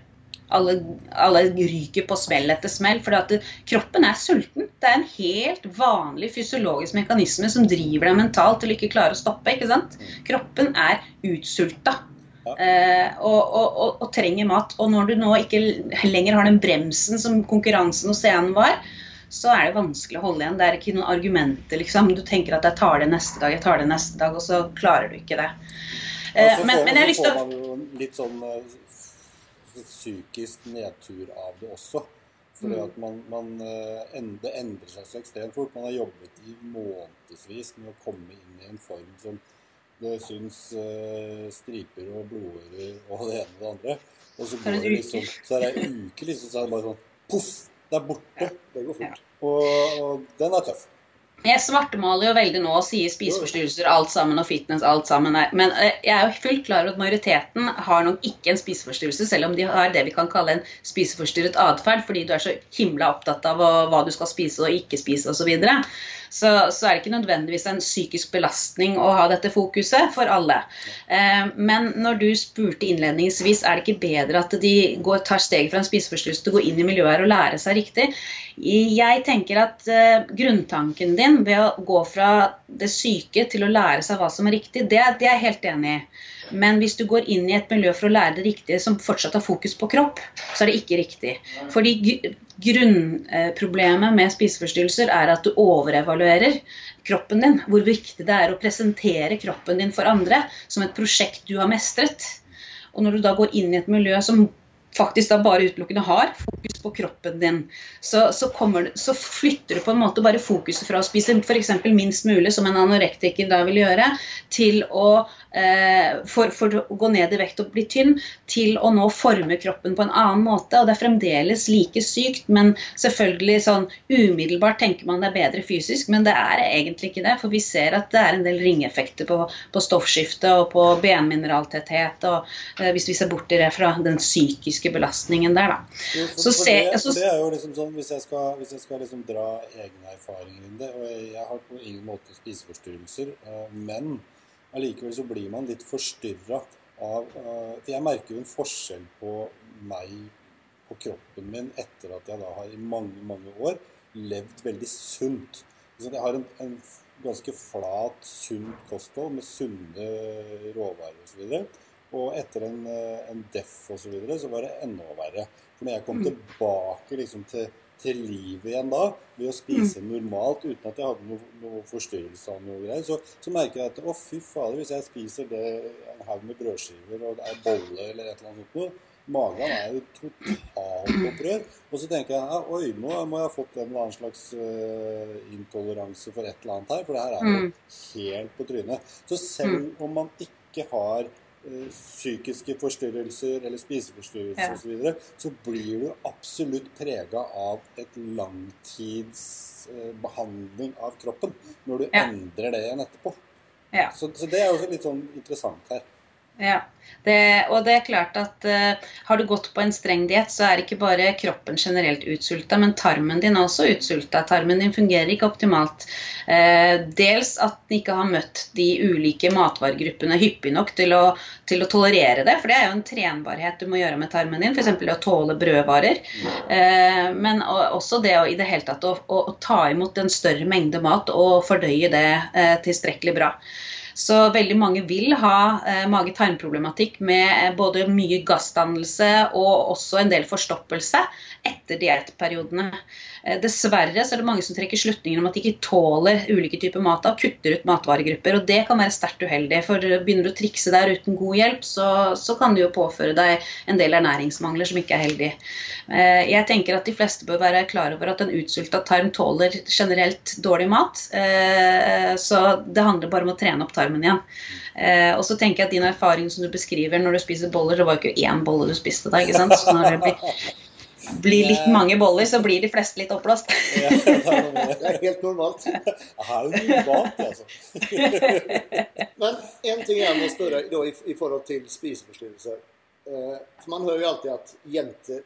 Alle, alle, ryker på smell etter smell. For kroppen er sulten. Det er en helt vanlig fysiologisk mekanisme som driver deg mentalt til å ikke klare å stoppe. ikke sant? Kroppen er utsulta. Eh, og, og, og, og, trenger mat. Og når du nå ikke lenger har den bremsen som konkurransen og scenen var, så er det vanskelig å holde igjen. Det er ikke noen argumenter, liksom. Du tenker at jeg tar det neste dag, jeg tar det neste dag, og så klarer du ikke det. Eh, ja, men, men jeg har lyst til å litt sånn eh, psykisk nedtur av det også. Fordi det at man, man, eh, Det endrer seg så ekstremt fort. Man har jobbet i månedsvis med å komme inn i en form som det syns uh, striper og blodårer og det ene og det andre. Og så går det liksom, så er det ei uke, liksom, så er det bare sånn poff! Det er borte. Det går fort. Og, og den er tøff. Jeg svartmaler jo veldig nå og sier spiseforstyrrelser, alt sammen og fitness, alt sammen. Men eh, jeg er jo fullt klar over at majoriteten har nok ikke en spiseforstyrrelse, selv om de har det vi kan kalle en spiseforstyrret atferd, fordi du er så himla opptatt av hva du skal spise og ikke spise osv. Så, så, er det ikke nødvendigvis en psykisk belastning å ha dette fokuset for alle. Eh, men når du spurte innledningsvis er det ikke bedre at de går, tar steg fra en spiseforstyrrelse til å gå inn i miljøet og lære seg riktig, jeg tenker at uh, grunntanken din ved å gå fra det syke til å lære seg hva som er riktig, det, det er jeg helt enig i. Men hvis du går inn i et miljø for å lære det riktige som fortsatt har fokus på kropp, så er det ikke riktig. Fordi grunnproblemet med spiseforstyrrelser er at du overevaluerer kroppen din. Hvor viktig det er å presentere kroppen din for andre som et prosjekt du har mestret. Og når du da går inn i et miljø som faktisk da bare utelukkende har fokus på kroppen din, så, så, kommer, så, flytter du på en måte bare fokuset fra å spise f.eks. minst mulig, som en anorektiker da vil gjøre, til å eh, for, for, å gå ned i vekt og bli tynn, til å nå forme kroppen på en annen måte. Og det er fremdeles like sykt, men selvfølgelig sånn umiddelbart tenker man det er bedre fysisk, men det er egentlig ikke det. For vi ser at det er en del ringeffekter på, på stoffskifte og på benmineraltetthet, og eh, hvis vi ser bort fra den psykiske psykiske belastningen der, da. Jo, for, for, det, for, det, er jo liksom sånn, Hvis jeg skal, hvis jeg skal liksom dra egne erfaringer inn det Og jeg, jeg har på ingen måte spiseforstyrrelser, uh, men allikevel så blir man litt forstyrra av uh, jeg merker jo en forskjell på meg og kroppen min etter at jeg da har i mange, mange år levd veldig sunt. Så jeg har en, en ganske flat, sunt kosthold med sunne råvarer osv. Og, etter en, eh, en deff osv. Så, videre, så var det enda verre. For når jeg kom mm. tilbake liksom, til, til, livet igjen da, ved å spise mm. normalt uten at jeg hadde noen noe forstyrrelse av noe greier, så, så, merker jeg at å, fy fader, hvis jeg spiser det, en haug med brødskiver og er bolle eller et eller annet sånt noe Magen er jo totalt opprør. Og så tenker jeg oi, nå må jeg ha fått en eller annen slags uh, intoleranse for et eller annet her. For det her er jo mm. helt på trynet. Så selv om man ikke har psykiske forstyrrelser eller spiseforstyrrelser ja. osv., så, videre, så blir du absolutt prega av et langtidsbehandling av kroppen når du ja. endrer det igjen etterpå. Ja. Så, så, det er også litt sånn interessant her. Ja, det, og det er klart at uh, har du gått på en streng diett, så er ikke bare kroppen generelt utsulta, men tarmen din er også utsulta. Tarmen din fungerer ikke optimalt. Uh, dels at den ikke har møtt de ulike matvaregruppene hyppig nok til å, til å, tolerere det, for det er jo en trenbarhet du må gjøre med tarmen din, f.eks. å tåle brødvarer. Uh, men også det å i det hele tatt å, å, å, ta imot en større mengde mat og fordøye det tilstrekkelig bra. Så veldig mange vil ha eh, mage-tarm-problematikk med eh, både mye gassdannelse og også en del forstoppelse etter diettperiodene. Eh, dessverre så er det mange som trekker slutninger om at de ikke tåler ulike typer mat og kutter ut matvaregrupper. og Det kan være sterkt uheldig. for Begynner du å trikse der uten god hjelp, så, så kan det jo påføre deg en del ernæringsmangler som ikke er heldig. Eh, jeg tenker at de fleste bør være klar over at en utsulta tarm tåler generelt dårlig mat. Eh, så det handler bare om å trene opp tarmen igjen. Og så tenker jeg at din erfaring som du beskriver når du spiser boller, det var jo ikke én bolle du spiste da. ikke sant? Så når det blir blir litt mange boller, så blir de fleste litt oppblåst. Ja, det er helt normalt. Er jo normalt, altså. Men en ting jeg må spørre da, i, i forhold til spiseforstyrrelser. Eh, man hører jo alltid at jenter,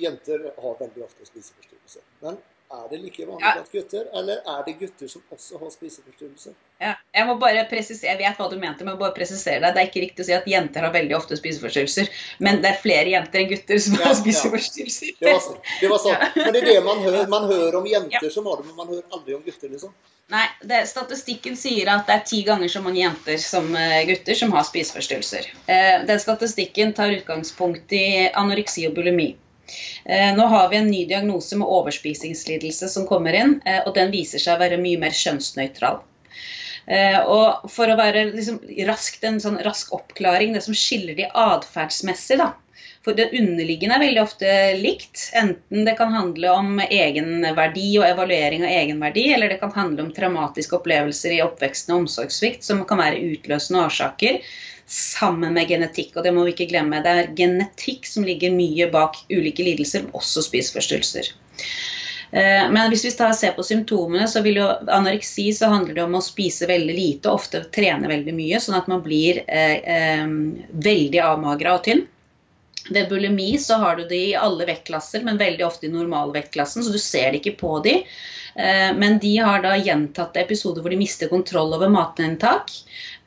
jenter har veldig ofte spiseforstyrrelser. Men er det like vanlig Ja. gutter, eller er det gutter som også har spiseforstyrrelser? Ja, jeg må bare presisere, jeg vet hva du mente, men bare presisere deg. Det er ikke riktig å si at jenter har veldig ofte spiseforstyrrelser. Men det er flere jenter enn gutter som Ja, har ja. spiseforstyrrelser. Det var, sånn. det var sånn. Men det er det man hører. Man hører om jenter som har det, men man hører aldri om gutter, liksom. Nei, det, statistikken sier at det er ti ganger så mange jenter som eh, gutter som har spiseforstyrrelser. Eh, den statistikken tar utgangspunkt i anoreksi og bulimi. Eh, nå har vi en ny diagnose med overspisingslidelse som kommer inn, eh, og den viser seg å være mye mer kjønnsnøytral. Eh, og for å være liksom, raskt, en sånn rask oppklaring, det som skiller de atferdsmessig, da. For det underliggende er veldig ofte likt. Enten det kan handle om egenverdi og evaluering av egenverdi, eller det kan handle om traumatiske opplevelser i oppveksten og omsorgssvikt, som kan være utløsende årsaker, sammen med genetikk. Og det må vi ikke glemme. Det er genetikk som ligger mye bak ulike lidelser, også spiseforstyrrelser. Eh, Men hvis vi ser på symptomene, så vil jo anoreksi så handler det om å spise veldig lite og ofte trene veldig mye, sånn at man blir eh, veldig avmagra og tynn. Ved bulimi så har du det i alle vektklasser, men veldig ofte i normalvektklassen, så du ser det ikke på de. Eh, Men de har da gjentatte episoder hvor de mister kontroll over matinntak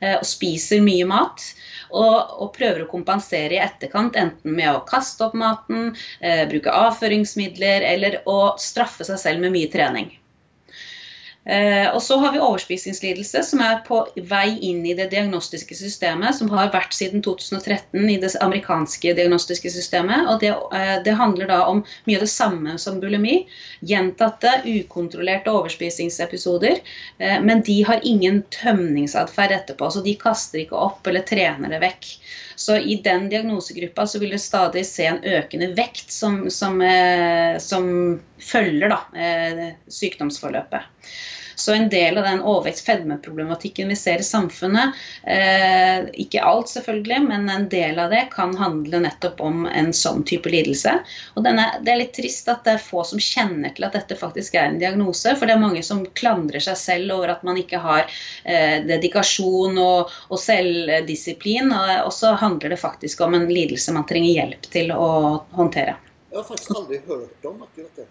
eh, og spiser mye mat. Og, og prøver å kompensere i etterkant, enten med å kaste opp maten, eh, bruke avføringsmidler eller å straffe seg selv med mye trening. Eh, og så har vi overspisingslidelse, som er på vei inn i det diagnostiske systemet, som har vært siden 2013 i det amerikanske diagnostiske systemet. og Det, eh, det handler da om mye av det samme som bulimi. Gjentatte, ukontrollerte overspisingsepisoder. Eh, men de har ingen tømningsatferd etterpå, så de kaster ikke opp eller trener det vekk. Så i den diagnosegruppa så vil du stadig se en økende vekt som, som, eh, som følger da, eh, sykdomsforløpet. Så en del av den overvekt-fedmeproblematikken vi ser i samfunnet, eh, ikke alt selvfølgelig, men en del av det kan handle nettopp om en sånn type lidelse. Og denne, det er litt trist at det er få som kjenner til at dette faktisk er en diagnose, for det er mange som klandrer seg selv over at man ikke har eh, dedikasjon og, og selvdisiplin, og, så handler det faktisk om en lidelse man trenger hjelp til å håndtere. Jeg har faktisk aldri hørt om akkurat det.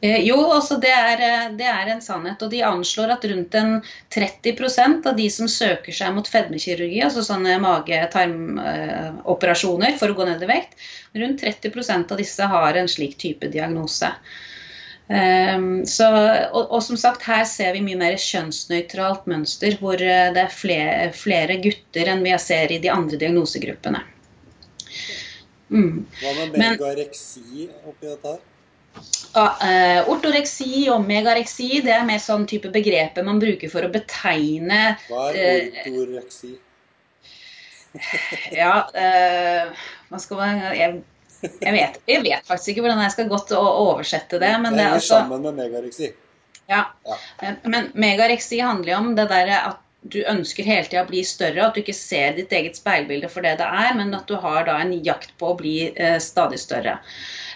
Eh, jo, altså det er, eh, det er en sannhet. Og de anslår at rundt en 30% av de som søker seg mot fedmekirurgi, altså sånne mage-tarmoperasjoner for å gå ned i vekt, rundt 30% av disse har en slik type diagnose. Ehm, så, og, og som sagt, her ser vi mye mer kjønnsnøytralt mønster, hvor eh, det er flere, flere gutter enn vi ser i de andre diagnosegruppene. Mm. Hva med megareksi oppi dette her? Ja, eh, ortoreksi og megareksi det er mer sånn type begreper man bruker for å betegne Hva er ortoreksi? ortoreksi? Ja, uh, hva skal man jeg, jeg, vet, jeg vet faktisk ikke hvordan jeg skal godt oversette det. Men det er henger altså sammen med megareksi. ja. Ja. Men, Men megareksi handler jo om det der at du ønsker hele tida å bli større, at du ikke ser ditt eget speilbilde for det det er, men at du har da en jakt på å bli eh, stadig større.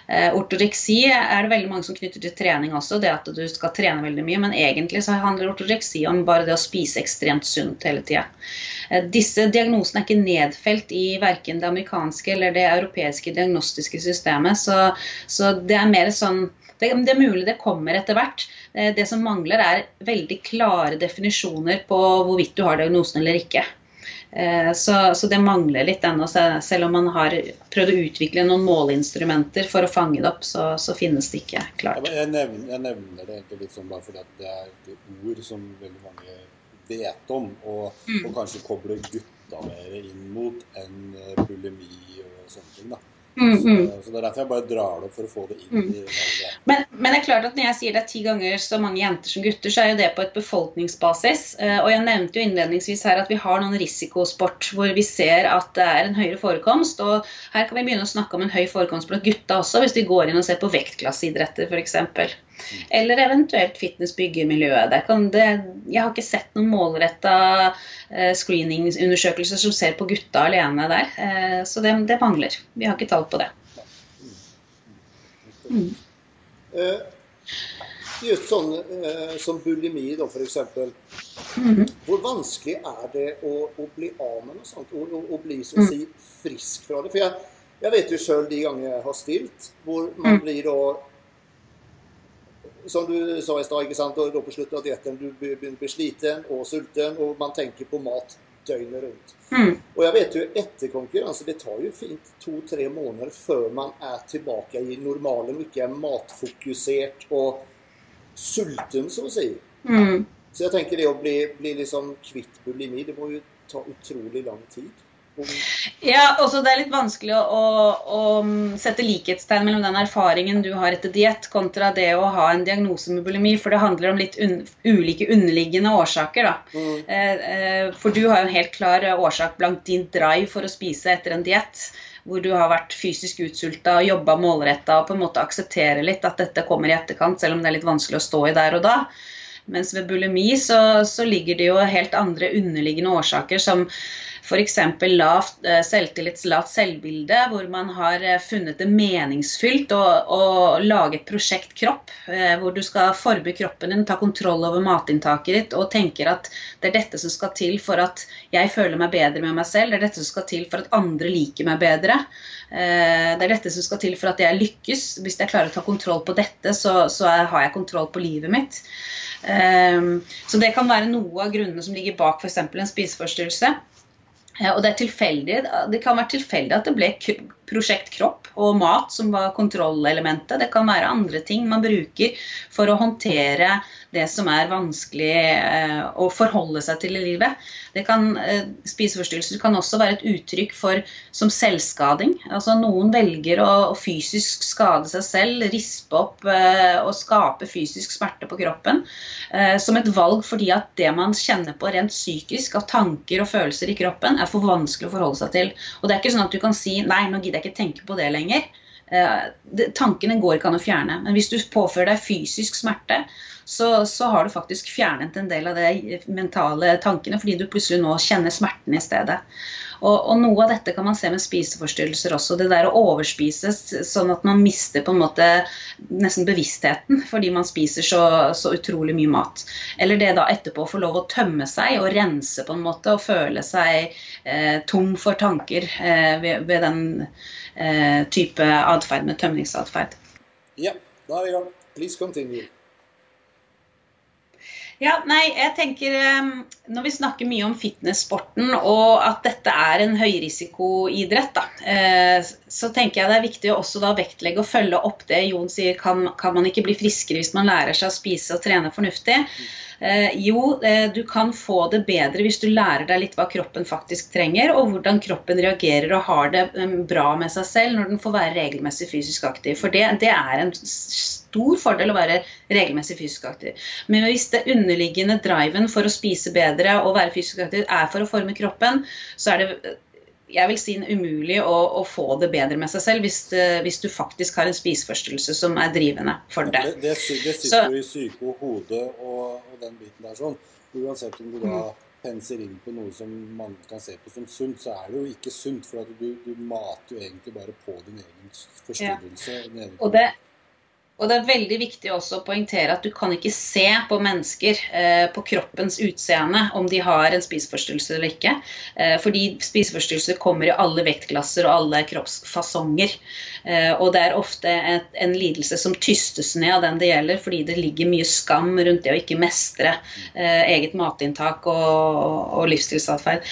Eh, ortoreksi er det veldig mange som knytter til trening også, det at du skal trene veldig mye. Men egentlig så handler ortoreksi om bare det å spise ekstremt sunt hele tida. Eh, disse diagnosene er ikke nedfelt i verken det amerikanske eller det europeiske diagnostiske systemet. Så, så det er mer sånn det, det er mulig det kommer etter hvert. Eh, Det som mangler, er veldig klare definisjoner på hvorvidt du har diagnosen eller ikke. Eh, Så, så det mangler litt ennå. Selv om man har prøvd å utvikle noen måleinstrumenter for å fange det opp, så, så finnes det ikke klart. Ja, jeg, nevner, jeg nevner det egentlig litt sånn bare fordi det er et ord som veldig mange vet om, og, Mm. og kanskje kobler gutta mer inn mot enn eh, bulimi og sånne ting. da. Mm, Så, mm. så Det er derfor jeg bare drar det opp for å få det inn Mm. i det. Men, men det er klart at når jeg sier det er ti ganger så mange jenter som gutter, så er jo det på et befolkningsbasis. Eh, Og jeg nevnte jo innledningsvis her at vi har noen risikosport hvor vi ser at det er en høyere forekomst. Og her kan vi begynne å snakke om en høy forekomst blant gutta også, hvis de går inn og ser på vektklasseidretter f.eks. Eller eventuelt fitness-byggemiljøet. Jeg har ikke sett noen målretta screeningsundersøkelser som ser på gutta alene der. Eh, Så det, det mangler. Vi har ikke tall på det. Mm. Eh, just sånn eh, som bulimi, da, f.eks. Mm. Hvor vanskelig er det å, å bli av med noe sånt? Å, å, bli så å si frisk fra det? For jeg, jeg vet jo sjøl de gangene jeg har stilt, hvor man Mm. blir da Som du sa i stad, ikke sant? og da på slutten av dietten du begynner å bli sliten og sulten, og man tenker på mat døgnet rundt. Mm. Og jeg vet jo etter konkurranse, det tar jo fint to-tre måneder før man er tilbake i normalen og ikke er matfokusert og sulten, så å si. Mm. Så jeg tenker det å bli, bli liksom kvitt bulimi, det må jo ta utrolig lang tid. Ja, også det er litt vanskelig å, å, å mm, sette likhetstegn mellom den erfaringen du har etter diett, kontra det å ha en diagnose med bulimi, for det handler om litt un ulike underliggende årsaker. da. mm, Eh, eh, For du har jo en helt klar eh, årsak blant din drive for å spise etter en diett. Hvor du har vært fysisk utsulta og jobba målretta og på en måte akseptere litt at dette kommer i etterkant, selv om det er litt vanskelig å stå i der og da. Mens ved bulimi så, så ligger det jo helt andre underliggende årsaker, som f.eks. lavt eh, selvtillits, lavt selvbilde, hvor man har eh, funnet det meningsfylt å, å lage et prosjekt kropp, eh, hvor du skal forme kroppen din, ta kontroll over matinntaket ditt og tenker at det er dette som skal til for at jeg føler meg bedre med meg selv, det er dette som skal til for at andre liker meg bedre. Det er dette som skal til for at jeg lykkes. Hvis jeg klarer å ta kontroll på dette, så, så har jeg kontroll på livet mitt. Så det kan være noe av grunnene som ligger bak f.eks. en spiseforstyrrelse. Eh, Og det, er tilfeldig, det kan være tilfeldig at det ble prosjekt kropp og mat som var kontrollelementet. Det kan være andre ting man bruker for å håndtere det som er vanskelig eh, å forholde seg til i livet. Kan, eh, spiseforstyrrelser kan også være et uttrykk for som selvskading. Altså Noen velger å, fysisk skade seg selv, rispe opp eh, og skape fysisk smerte på kroppen. Som et valg fordi at det man kjenner på rent psykisk av tanker og følelser i kroppen, er for vanskelig å forholde seg til. Og det er ikke sånn at du kan si nei, nå gidder jeg ikke tenke på det lenger. Eh, tankene går ikke an å fjerne. Men hvis du påfører deg fysisk smerte, så, så har du faktisk fjernet en del av de mentale tankene, fordi du plutselig nå kjenner smerten i stedet. Og, og noe av dette kan man se med spiseforstyrrelser også. Det der å overspise sånn at man mister på en måte nesten bevisstheten fordi man spiser så, så utrolig mye mat. Eller det da etterpå å få lov å tømme seg og rense på en måte og føle seg eh, tom for tanker eh, ved, ved den type atferd med tømningsatferd. Ja, da er vi i gang. please continue. Ja, nei, jeg tenker eh, Når vi snakker mye om fitnesssporten og at dette er en høyrisikoidrett, da, eh, så tenker jeg det er viktig å også da vektlegge og følge opp det Jon sier. Kan, kan man ikke bli friskere hvis man lærer seg å spise og trene fornuftig? Eh, jo, eh, du kan få det bedre hvis du lærer deg litt hva kroppen faktisk trenger, og hvordan kroppen reagerer og har det eh, bra med seg selv når den får være regelmessig fysisk aktiv. For det, det er en stor fordel å være regelmessig fysisk aktiv. Men hvis det underliggende driven for å spise bedre og være fysisk aktiv er for å forme kroppen, så er det jeg vil si umulig å, å få det bedre med seg selv hvis, hvis du faktisk har en spiseforstyrrelse som er drivende for det. Det, det, det Så- sitter jo i syke og hodet og, og den biten der sånn. Uansett om du da Mm. penser inn på noe som man kan se på som sunt, så er det jo ikke sunt. For at du, du mater jo egentlig bare på din egen forstyrrelse. Ja. Og det, og det er veldig viktig også å poengtere at du kan ikke se på mennesker eh, på kroppens utseende om de har en spiseforstyrrelse eller ikke. Eh, fordi spiseforstyrrelser kommer i alle vektklasser og alle kroppsfasonger. Eh, og det er ofte et, en lidelse som tystes ned av den det gjelder, fordi det ligger mye skam rundt det å ikke mestre eh, eget matinntak og, og livsstilsatferd.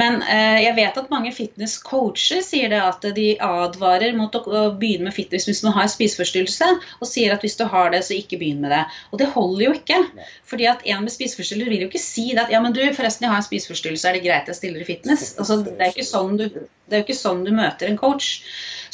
Men eh, jeg vet at mange fitnesscoacher sier det at de advarer mot å, begynne med fitness hvis man har spiseforstyrrelse, og sier at hvis du har det, så ikke begynn med det. Og det holder jo ikke. Fordi at en med spiseforstyrrelser vil jo ikke si det at ja, men du, forresten, jeg har en spiseforstyrrelse, er det greit jeg stiller i fitness? Altså, det, er ikke sånn du, det er jo ikke sånn du møter en coach.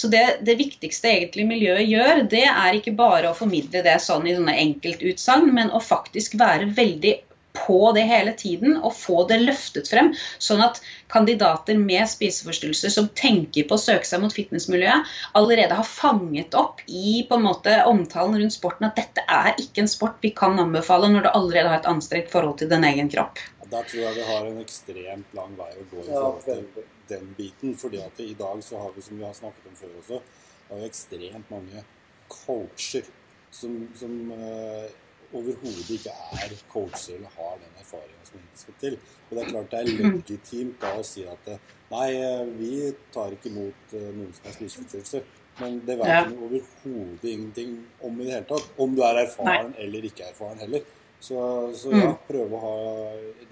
Så det, det viktigste egentlig miljøet gjør, det er ikke bare å formidle det sånn i sånne enkeltutsagn, men å faktisk være veldig på det hele tiden og få det løftet frem, sånn at kandidater med spiseforstyrrelser som tenker på å søke seg mot fitnessmiljøet, allerede har fanget opp i på en måte omtalen rundt sporten at dette er ikke en sport vi kan anbefale når du allerede har et anstrengt forhold til din egen kropp. Der tror jeg vi har en ekstremt lang vei å gå i forhold til den biten. fordi at i dag så har vi, som vi har snakket om før også, har vi ekstremt mange coacher som, som uh, overhodet ikke er coacher eller har den erfaringa som egentlig skal til. Og det er klart det er legitimt da å si at nei, vi tar ikke imot noen som har spiseforstyrrelser. Men det vet ja. overhodet ingenting om i det hele tatt. Om du er erfaren nei. eller ikke erfaren heller. Så, så ja, mm. prøve å ha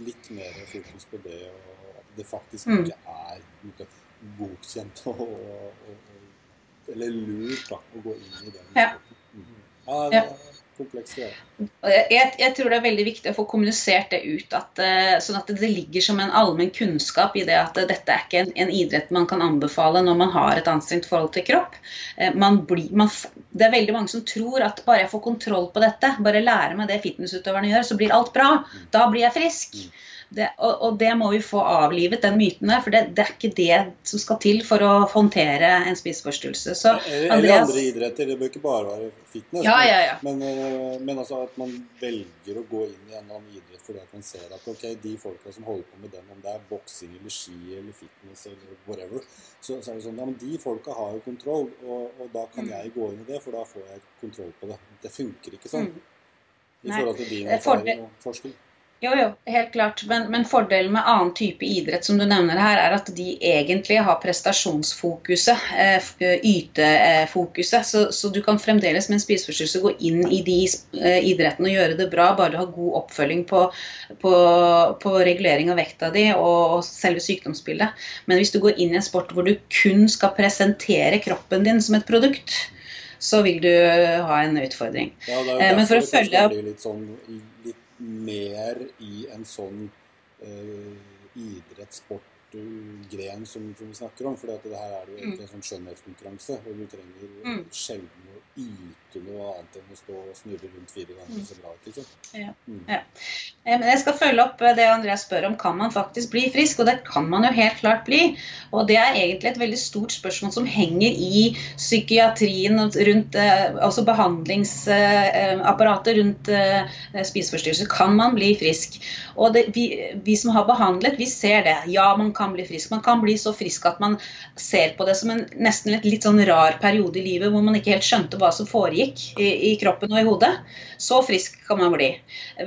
litt mer fokus på det, og at det faktisk mm. ikke er godkjent og, og, og, eller lurt da, å gå inn i den. Ja. Mm. ja, det, ja Jeg, jeg, tror det er veldig viktig å få kommunisert det ut, at, eh, sånn at det ligger som en allmenn kunnskap i det at dette er ikke en, en, idrett man kan anbefale når man har et anstrengt forhold til kropp. Eh, man blir, man, det er veldig mange som tror at bare jeg får kontroll på dette, bare lærer meg det fitnessutøverne gjør, så blir alt bra. Da blir jeg frisk. Det, og, og, det må vi få avlivet, den myten der. For det, det, er ikke det som skal til for å håndtere en spiseforstyrrelse. Så, eller, Andreas, andre idretter. Det bør ikke bare være fitness. Ja, ja, ja. Men, eh, men, altså at man velger å gå inn i en annen idrett fordi at man ser at ok, de folka som holder på med den, om det er boksing eller ski eller fitness eller whatever, så, så er det sånn ja, men de folka har jo kontroll, og, og da kan mm. jeg gå inn i det, for da får jeg kontroll på det. Det funker ikke sånn. Mm. I forhold til din erfaring og forskning. Jo, jo, helt klart. Men, men, fordelen med annen type idrett som du nevner her, er at de egentlig har prestasjonsfokuset, eh, ytefokuset. Så, så, du kan fremdeles med en spiseforstyrrelse gå inn i de eh, idrettene og gjøre det bra, bare du har god oppfølging på, på, på regulering av vekta di og, og selve sykdomsbildet. Men hvis du går inn i en sport hvor du kun skal presentere kroppen din som et produkt, så vil du ha en utfordring. Ja, det er jo eh, derfor kanskje blir litt sånn litt mer i en sånn uh, idrettssportgren som, som, vi snakker om. For det her er det jo egentlig mm. en sånn skjønnhetskonkurranse, og du trenger mm. sjelden å yte noe annet enn å stå og snurre rundt fire ganger så se bra Ikke? Ja. Mm. Ja. Jeg skal følge opp det Andreas spør om. Kan man faktisk bli frisk? Og det kan man jo helt klart bli. Og det er egentlig et veldig stort spørsmål som henger i psykiatrien, rundt, eh, altså behandlingsapparatet rundt eh, spiseforstyrrelser. Kan man bli frisk? Og det, vi, vi, som har behandlet, vi ser det. Ja, man kan bli frisk. Man kan bli så frisk at man ser på det som en nesten litt, litt sånn rar periode i livet hvor man ikke helt skjønte hva som foregikk i, i, kroppen og i hodet. Så frisk kan man bli.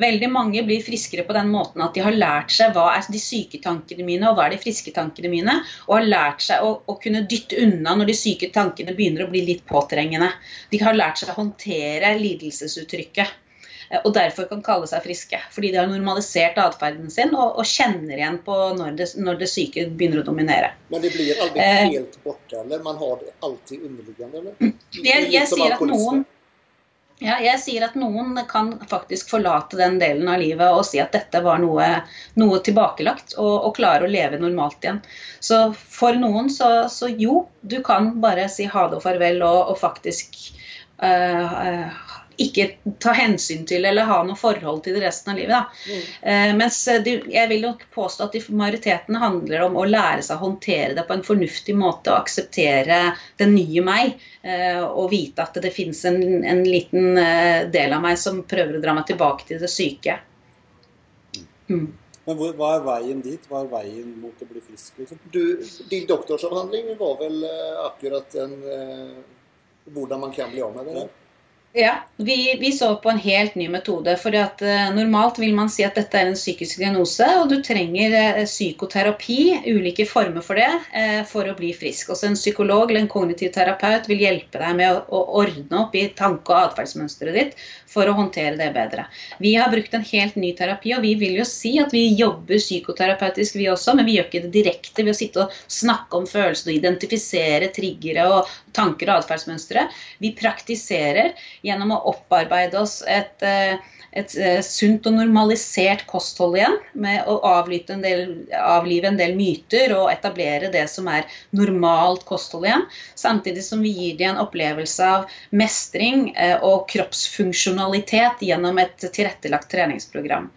Veldig mange blir friskere på den måten at de har lært seg hva er de syke tankene mine og hva er de friske tankene mine, og har lært seg å, å kunne dytte unna når de syke tankene begynner å bli litt påtrengende. De har lært seg å håndtere lidelsesuttrykket og derfor kan kalle seg friske. Fordi de har normalisert atferden sin og, og, kjenner igjen på når det, når det, syke begynner å dominere. Men det blir aldri eh, helt borte, eller? Man har det alltid underliggende, eller? Jeg, jeg sier at noen ja, jeg sier at noen kan faktisk forlate den delen av livet og si at dette var noe, noe tilbakelagt, og, og, klare å leve normalt igjen. Så for noen så, så, jo, du kan bare si ha det og farvel og, og faktisk uh, ikke ta hensyn til eller ha noe forhold til det resten av livet. Mm. Eh, mens de, jeg vil nok påstå at i majoriteten handler om å lære seg å håndtere det på en fornuftig måte og akseptere den nye meg. Eh, og vite at det finnes en, en liten eh, del av meg som prøver å dra meg tilbake til det syke. Mm. Men hvor, hva er veien dit? Hva er veien mot å bli frisk? Liksom? Du, din doktorsavhandling var vel akkurat en eh, hvordan man kan bli av med det? Ja. Ja, vi, vi, så på en helt ny metode. for at, uh, Normalt vil man si at dette er en psykisk diagnose, og du trenger uh, psykoterapi, ulike former for det, uh, for å bli frisk. Også en psykolog eller en kognitiv terapeut vil hjelpe deg med å, å ordne opp i tanke- og atferdsmønsteret ditt for å håndtere det bedre. Vi har brukt en helt ny terapi, og vi vil jo si at vi jobber psykoterapeutisk vi også, men vi gjør ikke det direkte ved å sitte og snakke om følelser og identifisere triggere og tanker og atferdsmønstre. Vi praktiserer gjennom å opparbeide oss et, eh, et eh, sunt og normalisert kosthold igjen, med å en del, avlive en del myter og etablere det som er normalt kosthold igjen. Samtidig som vi gir dem en opplevelse av mestring eh, og kroppsfunksjonalitet gjennom et tilrettelagt treningsprogram.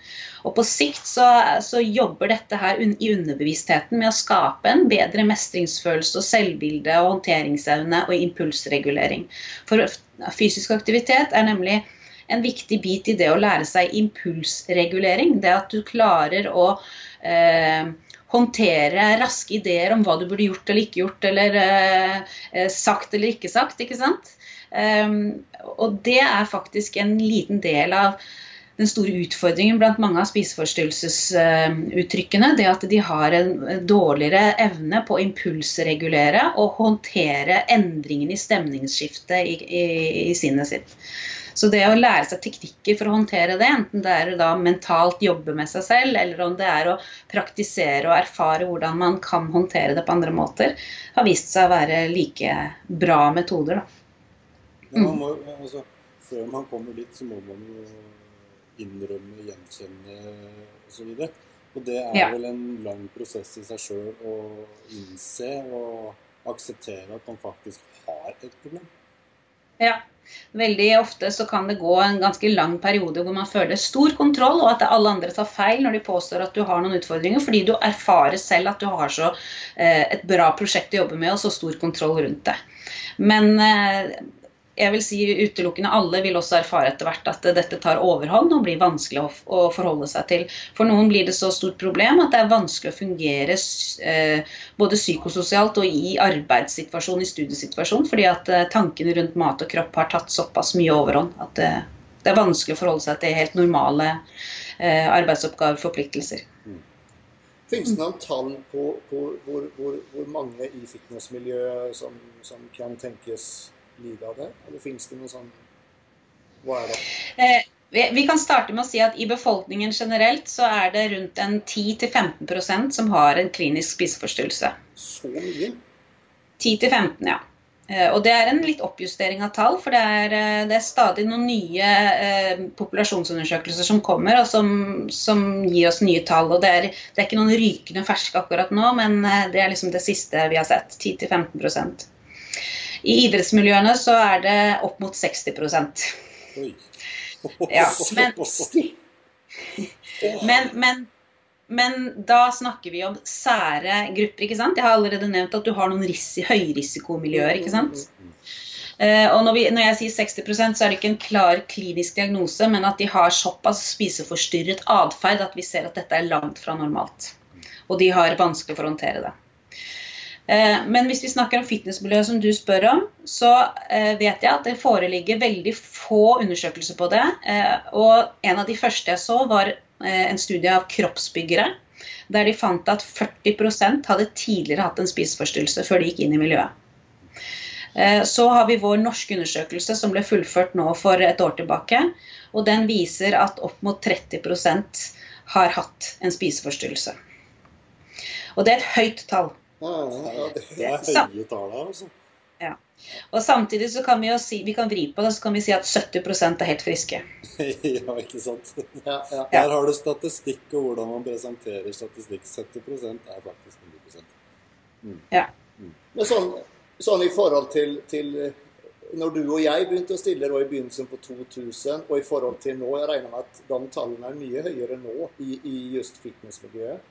Og på sikt så, så, jobber dette her i underbevisstheten med å skape en bedre mestringsfølelse og selvbilde og håndteringsevne og impulsregulering. For fysisk aktivitet er nemlig en viktig bit i det å lære seg impulsregulering. Det at du klarer å eh, håndtere raske ideer om hva du burde gjort eller ikke gjort, eller eh, sagt eller ikke sagt. ikke sant? Um, og det er faktisk en liten del av den store utfordringen blant mange av spiseforstyrrelsesuttrykkene. Det at de har en dårligere evne på å impulsregulere og håndtere endringene i stemningsskiftet i, i, i sinnet sitt. Så det å lære seg teknikker for å håndtere det, enten det er å mentalt jobbe med seg selv, eller om det er å praktisere og erfare hvordan man kan håndtere det på andre måter, har vist seg å være like bra metoder. Mm. Man må, altså, før man kommer dit, så må man jo innrømme, gjenkjenne osv. Og, og det er ja. vel en lang prosess i seg sjøl å innse og akseptere at man faktisk har et problem. Ja. Veldig ofte så kan det gå en ganske lang periode hvor man føler stor kontroll, og at alle andre tar feil når de påstår at du har noen utfordringer, fordi du erfarer selv at du har så eh, et bra prosjekt å jobbe med og så stor kontroll rundt det. Men eh, jeg vil si utelukkende alle vil også erfare etter hvert at dette tar overhånd og blir vanskelig å, forholde seg til. For noen blir det så stort problem at det er vanskelig å fungere eh, både psykososialt og i arbeidssituasjon, i studiesituasjon, fordi at eh, tankene rundt mat og kropp har tatt såpass mye overhånd at det, det er vanskelig å forholde seg til helt normale eh, arbeidsoppgaver, forpliktelser. Mm. Finnes det noen tall på, på hvor, hvor, hvor, mange i fitnessmiljøet som, som kan tenkes lide av det? Eller finnes det noe sånn Hva er det? Eh, vi kan starte med å si at I befolkningen generelt så er det rundt en 10-15% som har en klinisk spiseforstyrrelse. Så mye? 10-15, ja. Eh, og Det er en litt oppjustering av tall, for det er, eh, det er stadig noen nye eh, populasjonsundersøkelser som kommer, og som, som, gir oss nye tall. og det er, det er, ikke noen rykende ferske akkurat nå, men det er liksom det siste vi har sett. 10-15 i idrettsmiljøene så er det opp mot 60 Oi. ja, men, men, men, men, da snakker vi om sære grupper. ikke sant? Jeg har allerede nevnt at du har noen høyrisikomiljøer. ikke sant? Uh, og når, vi, når, jeg sier 60% så er det ikke en klar klinisk diagnose, men at de har såpass spiseforstyrret atferd at vi ser at dette er langt fra normalt. Og de har vanskelig for å håndtere det. Eh, men hvis vi snakker om fitnessmiljøet som du spør om, så eh, vet jeg at det foreligger veldig få undersøkelser på det. Eh, og en av de første jeg så, var en studie av kroppsbyggere. Der de fant at 40% hadde tidligere hatt en spiseforstyrrelse før de gikk inn i miljøet. Så har vi vår norske undersøkelse som ble fullført nå for et år tilbake. Og den viser at opp mot 30% har hatt en spiseforstyrrelse. Og det er et høyt tall. Ja, det er høye tall her, altså. Ja. Og samtidig så kan vi jo si, vi kan vri på det, så kan vi si at 70% er helt friske. ja, ikke sant. Ja, ja. Her har du statistikk og hvordan man presenterer statistikk. 70% er faktisk 100 mm. Ja. Mm. Men sånn, sånn, i forhold til, til, når du og jeg begynte å stille i begynnelsen på 2000, og i forhold til nå Jeg regner med at de tallene er mye høyere nå i, i just fitnessmiljøet.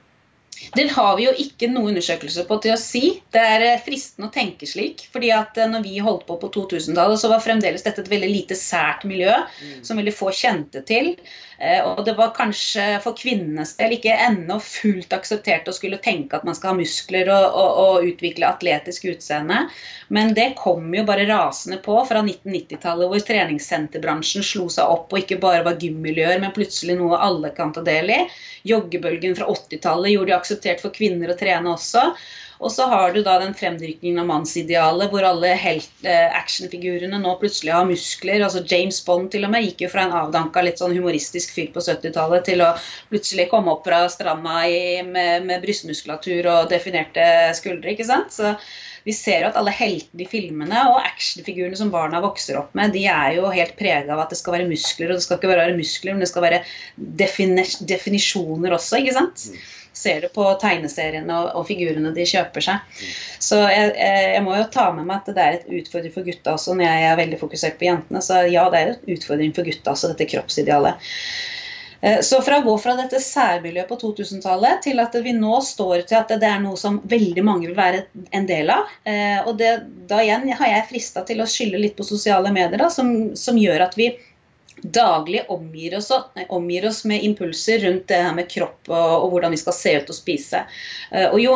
Den har vi jo ikke noe undersøkelse på til å si. Det er eh, fristende å tenke slik. fordi at eh, når vi holdt på på 2000-tallet, så var fremdeles dette et veldig lite sært miljø mm. som veldig få kjente til. Eh, og det var kanskje for kvinnenes del ikke ennå fullt akseptert å skulle tenke at man skal ha muskler og, og, og utvikle atletisk utseende. Men det kom jo bare rasende på fra 1990-tallet, hvor treningssenterbransjen slo seg opp og ikke bare var gymmiljøer, men plutselig noe alle kan ta del i. Joggebølgen fra 80-tallet gjorde det akseptert for kvinner å trene også. Og så har du da den fremdrykningen av mannsidealet, hvor alle eh, actionfigurene nå plutselig har muskler. altså James Bond til og med gikk jo fra en avdanka litt sånn humoristisk fyr på 70-tallet til å plutselig komme opp fra stranda i, med, med brystmuskulatur og definerte skuldre. ikke sant? Så vi ser jo at alle heltene i filmene og actionfigurene som barna vokser opp med, de er jo helt prega av at det skal være muskler. Og det skal ikke være muskler, men det skal være definisjoner også, ikke sant. Mm. Ser det på tegneseriene og, og, figurene de kjøper seg. Mm. Så jeg, jeg, må jo ta med meg at det er et utfordring for gutta også, når jeg er veldig fokusert på jentene. Så ja, det er et utfordring for gutta også, dette kroppsidealet. Eh, så fra å gå fra dette særmiljøet på 2000-tallet til at vi nå står til at det er noe som veldig mange vil være en del av. Eh, og det, da igjen har jeg frista til å skylde litt på sosiale medier, da, som, som, gjør at vi daglig omgir oss, omgir oss, med impulser rundt det her med kropp og, og hvordan vi skal se ut og spise. Eh, og jo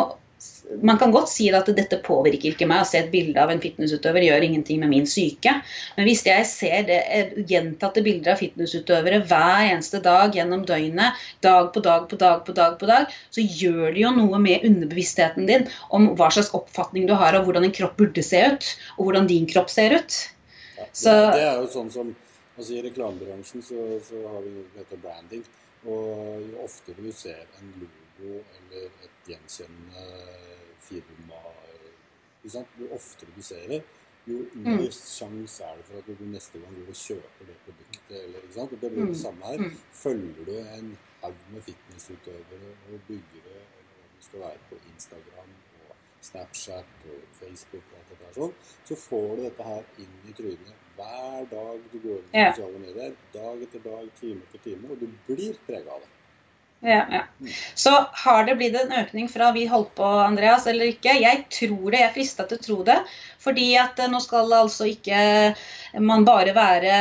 man kan godt si at dette påvirker ikke meg. Å se et bilde av en fitnessutøver gjør ingenting med min syke. Men hvis jeg ser det, eh, gjentatte bilder av fitnessutøvere hver eneste dag gjennom døgnet, dag på dag på dag på dag, på dag, så gjør det jo noe med underbevisstheten din om hva slags oppfatning du har av hvordan en kropp burde se ut, og hvordan din kropp ser ut. Ja, det, det, er jo sånn som altså I reklamebransjen så, så har vi noe som heter branding. Og jo oftere du ser en logo eller et gjenkjennende firma Jo oftere du ser det, jo mer mm. sjanse er det for at du neste gang går og kjøper det produktet. Eller, ikke sant? Og det blir det mm. samme her. Mm. Følger du en haug med fitnessutøvere og byggere, eller hva du skal være, på Instagram og Snapchat og Facebook og alt dette her sånn, så får du dette her inn i trynet hver dag du går inn på sosiale medier. Dag etter dag, time etter time. Og du blir prega av det. Ja, ja. Så har det blitt en økning fra vi holdt på, Andreas, eller ikke? Jeg tror det. Jeg er frista til å tro det. Fordi at eh, nå skal altså ikke man bare være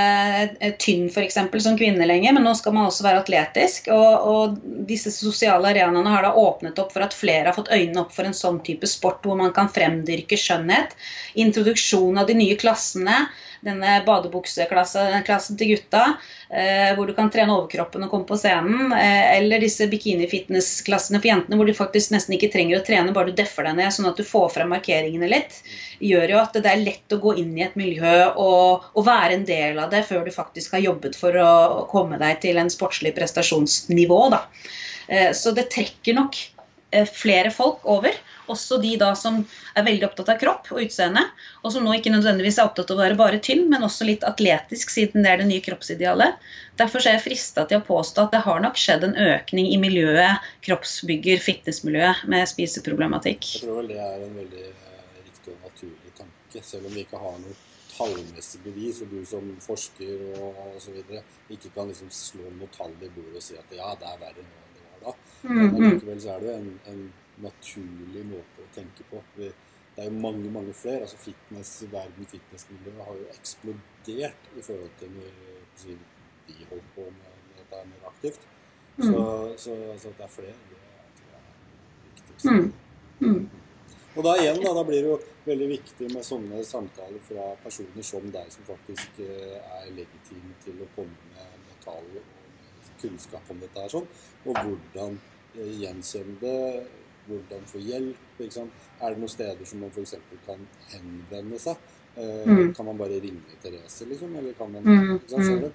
eh, tynn f.eks. som kvinne lenger, men nå skal man også være atletisk. Og, og disse sosiale arenaene har da åpnet opp for at flere har fått øynene opp for en sånn type sport hvor man kan fremdyrke skjønnhet. Introduksjon av de nye klassene denne badebukseklassen til gutta, eh, hvor du kan trene overkroppen og komme på scenen. Eh, eller disse bikini-fitness-klassene for jentene, hvor du faktisk nesten ikke trenger å trene, bare du deffer deg ned sånn at du får frem markeringene litt. Gjør jo at det er lett å gå inn i et miljø og, og være en del av det før du faktisk har jobbet for å komme deg til en sportslig prestasjonsnivå. Da. Eh, så det trekker nok flere folk over. Også de da som er veldig opptatt av kropp og utseende, og som nå ikke nødvendigvis er opptatt av å være bare tynn, men også litt atletisk, siden det er det nye kroppsidealet. Derfor er jeg frista til å påstå at det har nok skjedd en økning i miljøet, kroppsbygger, fitnessmiljøet, med spiseproblematikk. Jeg tror vel det er en veldig eh, riktig og naturlig tanke, selv om vi ikke har noe tallmessig bevis, og du som forsker og osv. ikke kan liksom slå noe tall i bordet og si at ja, det er verre nå enn det var da. Mm, Men mm. likevel så er det jo en, en naturlig måte å tenke på. Det er jo mange mange flere. altså fitness, Verden fitnessmiljøet har jo eksplodert i forhold til når vi holder på med, dette mer aktivt. Mm. Så, så, at det er flere. Det tror jeg er viktig. Mm. Mm. Og da igjen, da, da, blir det jo veldig viktig med sånne samtaler fra personer som deg, som faktisk eh, er legitime til å komme med, med tall og kunnskap om dette her, sånn, og hvordan eh, gjenkjenne det hvordan få hjelp. Er det noen steder som man f.eks. kan henvende seg? Eh, mm. Kan man bare ringe Therese, liksom? Eller kan man mm. mm.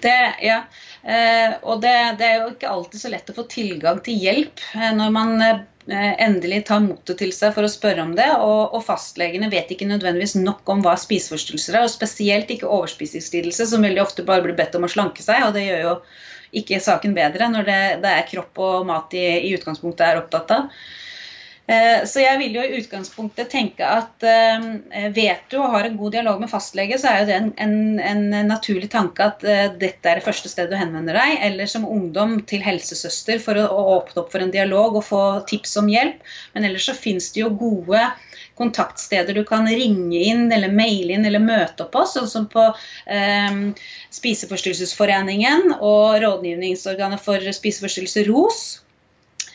Det, ja. Eh, og det, det, er jo ikke alltid så lett å få tilgang til hjelp eh, når man eh, endelig tar motet til seg for å spørre om det. Og, og, fastlegene vet ikke nødvendigvis nok om hva spiseforstyrrelser er, og spesielt ikke overspisingslidelse, som veldig ofte bare blir bedt om å slanke seg. og det gjør jo ikke saken bedre når det, det er kropp og mat de i utgangspunktet er opptatt av. Eh, så jeg vil jo i utgangspunktet tenke at eh, vet du og har en god dialog med fastlege, så er jo det en, en, en naturlig tanke at eh, dette er det første stedet du henvender deg, eller som ungdom til helsesøster for å, åpne opp for en dialog og få tips om hjelp. Men ellers så finnes det jo gode kontaktsteder du kan ringe inn eller maile inn eller møte opp på, sånn som på eh, Spiseforstyrrelsesforeningen og rådgivningsorganet for spiseforstyrrelser ROS.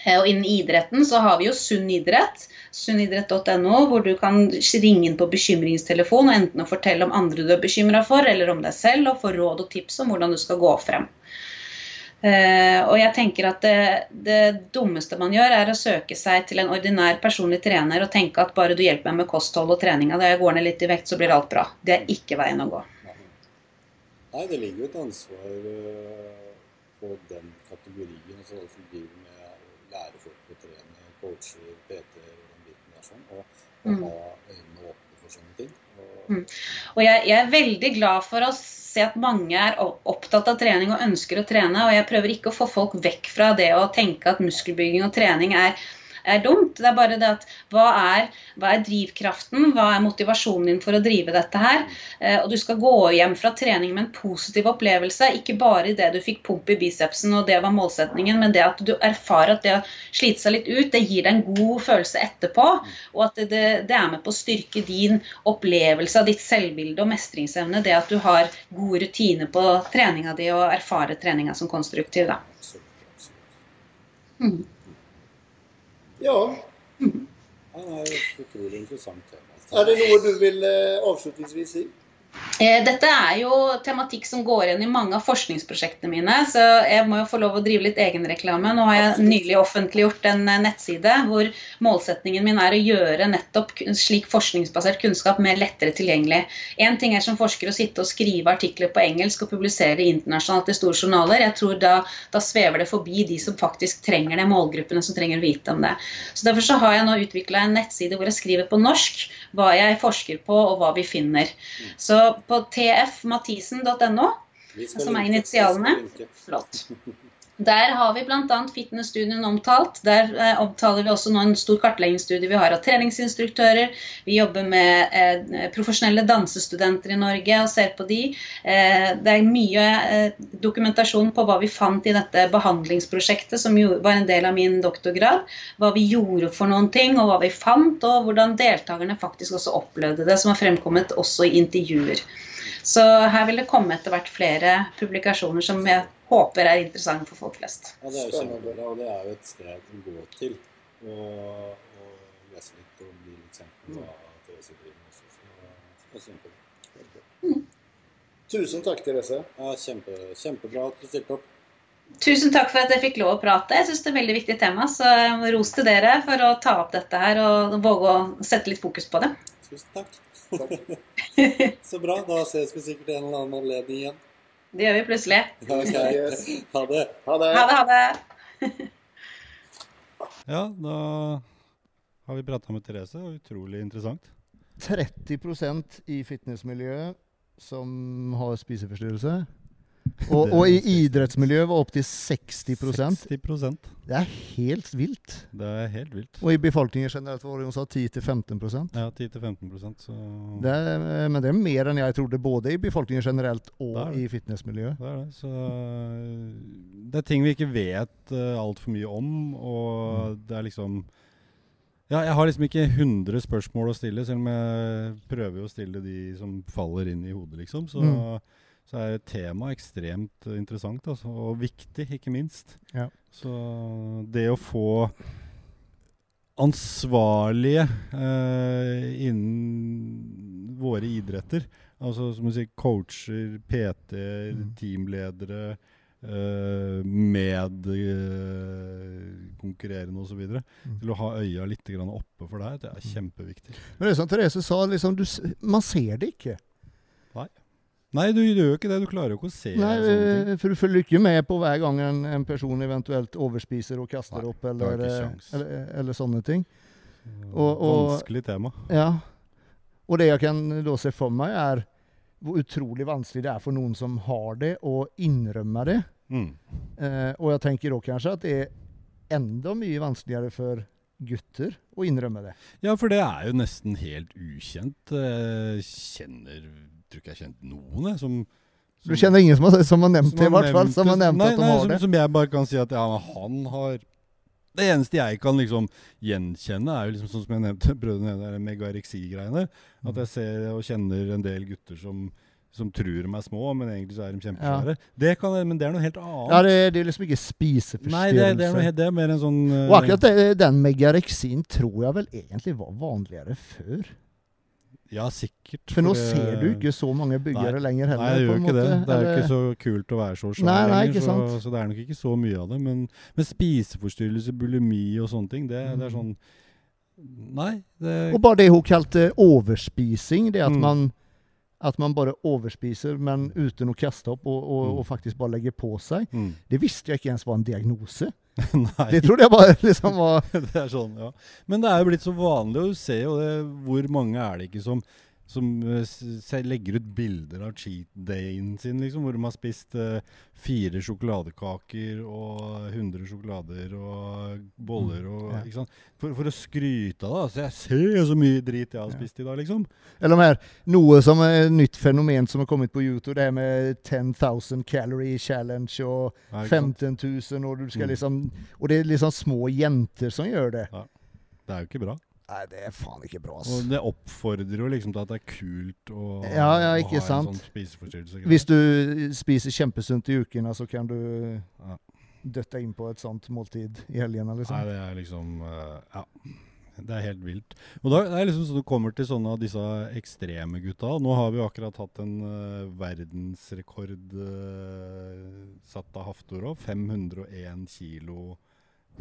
Eh, og innen idretten så har vi jo Sunn idrett, sunnidrett.no, hvor du kan ringe inn på bekymringstelefon og enten å fortelle om andre du er bekymra for, eller om deg selv, og få råd og tips om hvordan du skal gå frem. Uh, og jeg tenker at det, det, dummeste man gjør, er å søke seg til en ordinær personlig trener og tenke at bare du hjelper meg med kosthold og treninga, da jeg går ned litt i vekt, så blir alt bra. Det er ikke veien å gå. Nei, det ligger jo et ansvar uh, på den kategorien, altså alle som driver med å lære folk å trene, coacher, PT-er og den biten der sånn, og, og mm. ha øynene åpne for sånne ting. Og, mm. og jeg, jeg, er veldig glad for oss se at mange er opptatt av trening og ønsker å trene. Og jeg prøver ikke å få folk vekk fra det å tenke at muskelbygging og trening er, er dumt. Det er bare det at hva er, hva er drivkraften, hva er motivasjonen din for å drive dette her? Eh, og du skal gå hjem fra trening med en positiv opplevelse, ikke bare i det du fikk pump i bicepsen og det var målsetningen, men det at du erfarer at det å slite seg litt ut, det gir deg en god følelse etterpå, og at det, det er med på å styrke din opplevelse av ditt selvbilde og mestringsevne, det at du har gode rutiner på treninga di og erfarer treninga som konstruktiv. da. Mm. Ja. Det er et utrolig interessant tema. Er det noe du vil eh, avslutningsvis si? Eh, Dette er jo tematikk som går igjen i mange av forskningsprosjektene mine, så jeg må jo få lov å drive litt egenreklame. Nå har jeg nylig offentliggjort en eh, nettside hvor målsetningen min er å gjøre nettopp slik forskningsbasert kunnskap mer lettere tilgjengelig. Én ting er som forsker å sitte og skrive artikler på engelsk og publisere internasjonalt i store journaler. Jeg tror da, da svever det forbi de som faktisk trenger det, målgruppene som trenger å vite om det. Så Derfor så har jeg nå utvikla en nettside hvor jeg skriver på norsk hva jeg forsker på og hva vi finner. Så på tfmathisen.no som er initialene. Flott. Der har vi bl.a. fitnessstudien omtalt. Der eh, omtaler vi også nå en stor kartleggingsstudie vi har av treningsinstruktører. Vi jobber med eh, profesjonelle dansestudenter i Norge og ser på de. Eh, det er mye eh, dokumentasjon på hva vi fant i dette behandlingsprosjektet, som jo var en del av min doktorgrad. Hva vi gjorde for noen ting, og hva vi fant, og hvordan deltakerne faktisk også opplevde det, som har fremkommet også i intervjuer. Så her vil det komme etter hvert flere publikasjoner som jeg håper er interessant for folk flest. Ja, det er jo kjempebra, og det er jo et sted å gå til og, og lese litt og bli litt kjent med hva Therese driver med også. Så det er kjempebra. Tusen takk, Therese. Ja, kjempe, kjempebra at du stilte opp. Tusen takk for at jeg fikk lov å prate. Jeg syns det er et veldig viktig tema, så ros til dere for å ta opp dette her og våge å sette litt fokus på det. Tusen takk. Så bra. Da ses vi sikkert en eller annen anledning igjen. Det gjør vi plutselig. Ja, ok. Yes. Ha det. Ha det. Ha det, ha det. Ja, da har vi prata med Therese. Utrolig interessant. 30% i fitnessmiljøet som har spiseforstyrrelse. Og, og i idrettsmiljøet var opptil 60 60% Det er helt vilt. Det er helt vilt. Og i befolkningen generelt var det jo sa 10-15% Ja, 10-15 så det er, Men det er mer enn jeg trodde, både i befolkningen generelt og Det det. i fitnessmiljøet. Det er det. Så øh, det er ting vi ikke vet uh, altfor mye om, og det er liksom Ja, jeg har liksom ikke 100 spørsmål å stille, selv om jeg prøver å stille de som faller inn i hodet, liksom. Så, Mm. Så er temaet ekstremt interessant, altså, og viktig, ikke minst. Ja. Så det å få ansvarlige eh, innen våre idretter. Altså som du sier, coacher, PT-er, Mm. teamledere, uh, medkonkurrerende osv. Mm. Til å ha øya litt grann oppe for deg, det er kjempeviktig. Men det er som Therese sa, liksom, du, man ser det ikke. Nei, du gjør jo ikke det. Du klarer jo ikke å se Nei, sånne ting. eh, for du følger ikke med på hver gang en, en person eventuelt overspiser og kaster Nei, opp, eller, eh, eller, eller sånne ting. og- og- Vanskelig tema. Ja. Og det jeg kan da se for meg, er hvor utrolig vanskelig det er for noen som har det, å innrømme det. Mm. Eh, og jeg tenker da kanskje at det er enda mye vanskeligere for gutter å innrømme det. Ja, for det er jo nesten helt ukjent. Eh, kjenner Tror ikke jeg har kjent noen, jeg, som Du kjenner ingen som har, som har nevnt det, i hvert fall? Som har nevnt nei, at de nei, har som, det? Som jeg bare kan si at ja, han har Det eneste jeg kan liksom gjenkjenne, er jo liksom sånn som jeg nevnte, brødrene der megareksi-greiene. At jeg ser og kjenner en del gutter som, som tror de er små, men egentlig så er de kjempesvære. Det kan, men det er noe helt annet. Ja, det, det er liksom ikke spiseforstyrrelse. Nei, det, det, er noe, det er mer en sånn uh, Og akkurat det, den megareksin tror jeg vel egentlig var vanligere før. Ja, sikkert. For nå ser du ikke så mange byggere lenger heller. Nei, på gjør ikke det. måte. Det er jo ikke så kult å være så svær Nei, nei, ikke så, sant. så det er nok ikke så mye av det. Men, men spiseforstyrrelse, bulimi og sånne ting, det, det er Mm. sånn Nei. Det, Og bare det hun kalte overspising, det at, Mm. man, at man bare overspiser, men uten å kaste opp og, og, Mm. og faktisk bare legge på seg, mm. det visste jeg ikke ens var en diagnose. Nei. Det trodde jeg bare liksom var det er sånn, ja. Men det er jo blitt så vanlig, og du ser jo det, hvor mange er det ikke som, som eh, legger ut bilder av cheat dayen sin, liksom, hvor de har spist uh, fire sjokoladekaker og 100 sjokolader og boller og Mm, ja. For, for å skryte av det. Altså, jeg ser så mye drit jeg har Ja. spist i dag, liksom. Eller her, noe som er et nytt fenomen som har kommet på YouTube, det her med 10,000 calorie challenge og Er det ikke sant? 15 000, og du skal Mm. liksom Og det er liksom små jenter som gjør det. Det er jo ikke bra. Nei, det er faen ikke bra, Ass. Og det oppfordrer jo liksom til at det er kult å, Ja, ja, å ha ha en sånn spiseforstyrrelse. Hvis du spiser kjempesunt i ukene, så kan du Ja. døtte inn på et sånt måltid i helgene, Nei, liksom. det er liksom eh, Ja. Det er helt vilt. Og da det er liksom sånn du kommer til sånne av disse ekstreme gutta. Nå har vi jo akkurat hatt en uh, verdensrekord uh, satt av Haftorov. 501 kilo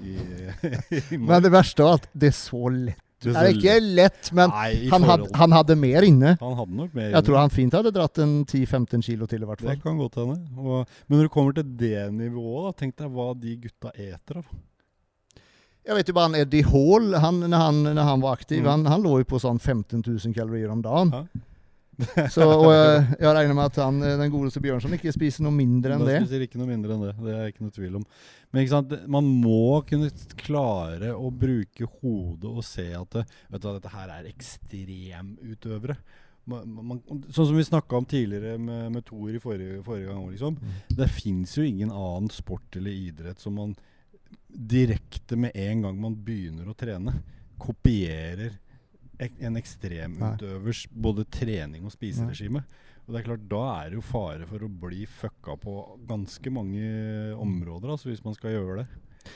i, i Men det verste er at det er så lett. Det er ikke lett, men Nei, han had, han hadde mer inne. han hadde nok mer inne. Jeg tror han fint hadde dratt en 10-15 kilo til, i hvert fall. Det kan godt hende. Og, men når du kommer til det nivået, da, tenk deg hva de gutta eter av. Jeg vet jo bare han Eddie Hall, han, når, han, når han var aktiv, Mm. han, han lå jo på sånn 15 000 kalorier om dagen. Ja. Så, og jeg, regner med at han, den godeste Bjørnson ikke spiser noe mindre enn det. Han spiser ikke noe mindre enn det. Det er ikke noe tvil om. Men ikke sant? man må kunne klare å bruke hodet og se at det, vet du, dette her er ekstremutøvere. Man, man, sånn som vi snakka om tidligere med, med Thor i forrige, forrige gang. Liksom. Det fins jo ingen annen sport eller idrett som man direkte med en gang man begynner å trene, kopierer en ekstremutøvers både trening og spiseregime. Og det er klart, Da er det jo fare for å bli fucka på ganske mange områder altså hvis man skal gjøre det.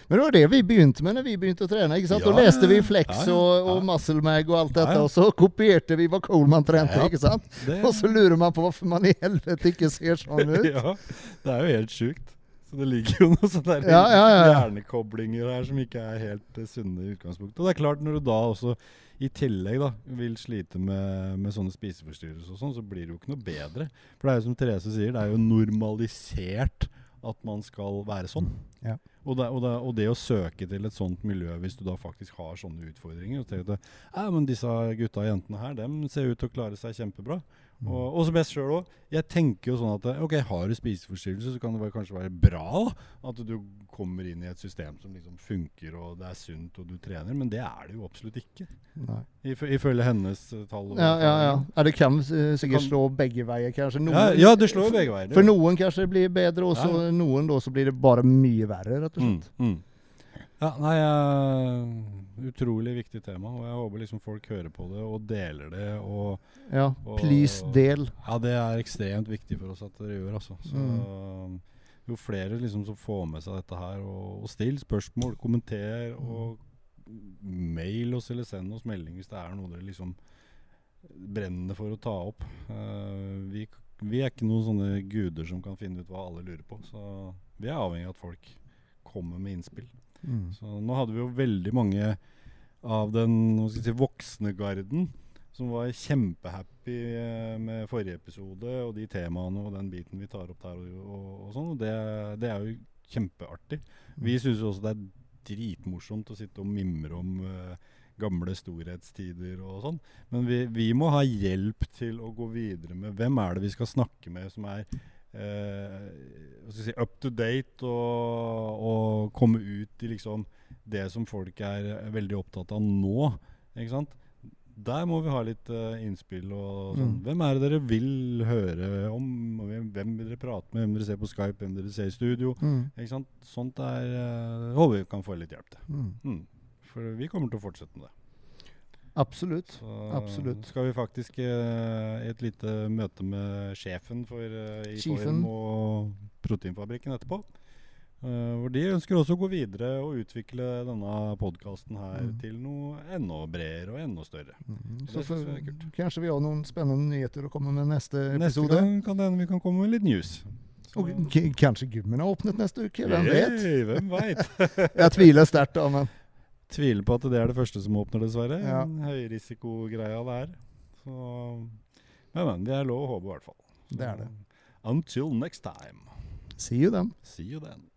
Men det var det vi begynte med når vi begynte å trene. ikke sant? Ja, Da leste vi Flex ja, og, og Ja. Muscle Mag og alt dette, og så kopierte vi hva Coleman trente. Ikke sant? det Og så lurer man på hvorfor man i helvete ikke ser sånn ut. ja, det er jo helt sjukt. Så det ligger jo noen sånne Ja, ja, ja, hjernekoblinger her som ikke er helt uh, sunne i utgangspunktet. Og det er klart, når du da også i tillegg da vil slite med, med sånne spiseforstyrrelser og sånn, så blir det jo ikke noe bedre. For det er jo som Therese sier, det er jo normalisert at man skal være sånn. Ja. Og, det, og, det, og det å søke til et sånt miljø hvis du da faktisk har sånne utfordringer og tenker at men disse gutta og jentene her, dem ser ut til å klare seg kjempebra. Mm. Og, og som jeg sjøl òg. Jeg tenker jo sånn at ok, har du spiseforstyrrelse, så kan det kanskje være bra at du kommer inn i et system som liksom funker, og det er sunt, og du trener. Men det er det jo absolutt ikke. Nei. If, ifølge hennes eh, tall. Ja, ja, ja. Er det kan eh, sikkert Kan- slå begge veier, kanskje. Noen, Ja, ja, det slår begge veier. For noen kanskje det blir bedre, og Ja. noen da så blir det bare mye verre, rett og Mm, slett. mm. Ja, nei, uh, utrolig viktig tema, og jeg håper liksom folk hører på det og deler det. og Ja, Og- please del. Ja, det er ekstremt viktig for oss at dere gjør, altså. Så Mm. jo flere liksom som får med seg dette her, og, og still spørsmål, kommenter, og mail oss eller send oss melding hvis det er noe dere liksom brenner for å ta opp. Uh, vi, vi er ikke noen sånne guder som kan finne ut hva alle lurer på, så vi er avhengig av at folk kommer med innspill. Mm. Så nå hadde vi jo veldig mange av den si, voksne garden som var kjempehappy eh, med forrige episode og de temaene og den biten vi tar opp der. og, og, og sånn, og det, det er jo kjempeartig. Vi syns jo også det er dritmorsomt å sitte og mimre om uh, gamle storhetstider og sånn. Men vi, vi må ha hjelp til å gå videre med hvem er det vi skal snakke med som er eh, si, up to date og, og komme ut i liksom det som folk er veldig opptatt av nå. Ikke sant? Der må vi ha litt uh, innspill. og sånn. Mm. Hvem er det dere vil høre om? Hvem, hvem vil dere prate med? Hvem dere ser på Skype? Hvem dere ser i studio? Mm. Ikke sant? Sånt er uh, håper vi kan få litt hjelp til. Mm. Mm. For vi kommer til å fortsette med det. Absolutt. Så Absolutt. skal vi faktisk eh, i et lite møte med sjefen for uh, i Form og Proteinfabrikken etterpå. Uh, hvor de ønsker også å gå videre og utvikle denne podkasten her Mm. til noe enda bredere og enda større. Mm. Så, Så for, kanskje vi har noen spennende nyheter å komme med neste Neste episode. gang kan det hende vi kan komme med litt news. Så- Og kanskje gymmen har åpnet neste uke, hvem vet? Hey, hvem vet? Jeg tviler sterkt, da, men Tviler på at det er det første som åpner, dessverre. Ja. Høyrisikogreia der. Så, men, men, det er lov å håpe, i hvert fall. Det er det. Until next time. See you then. See you then.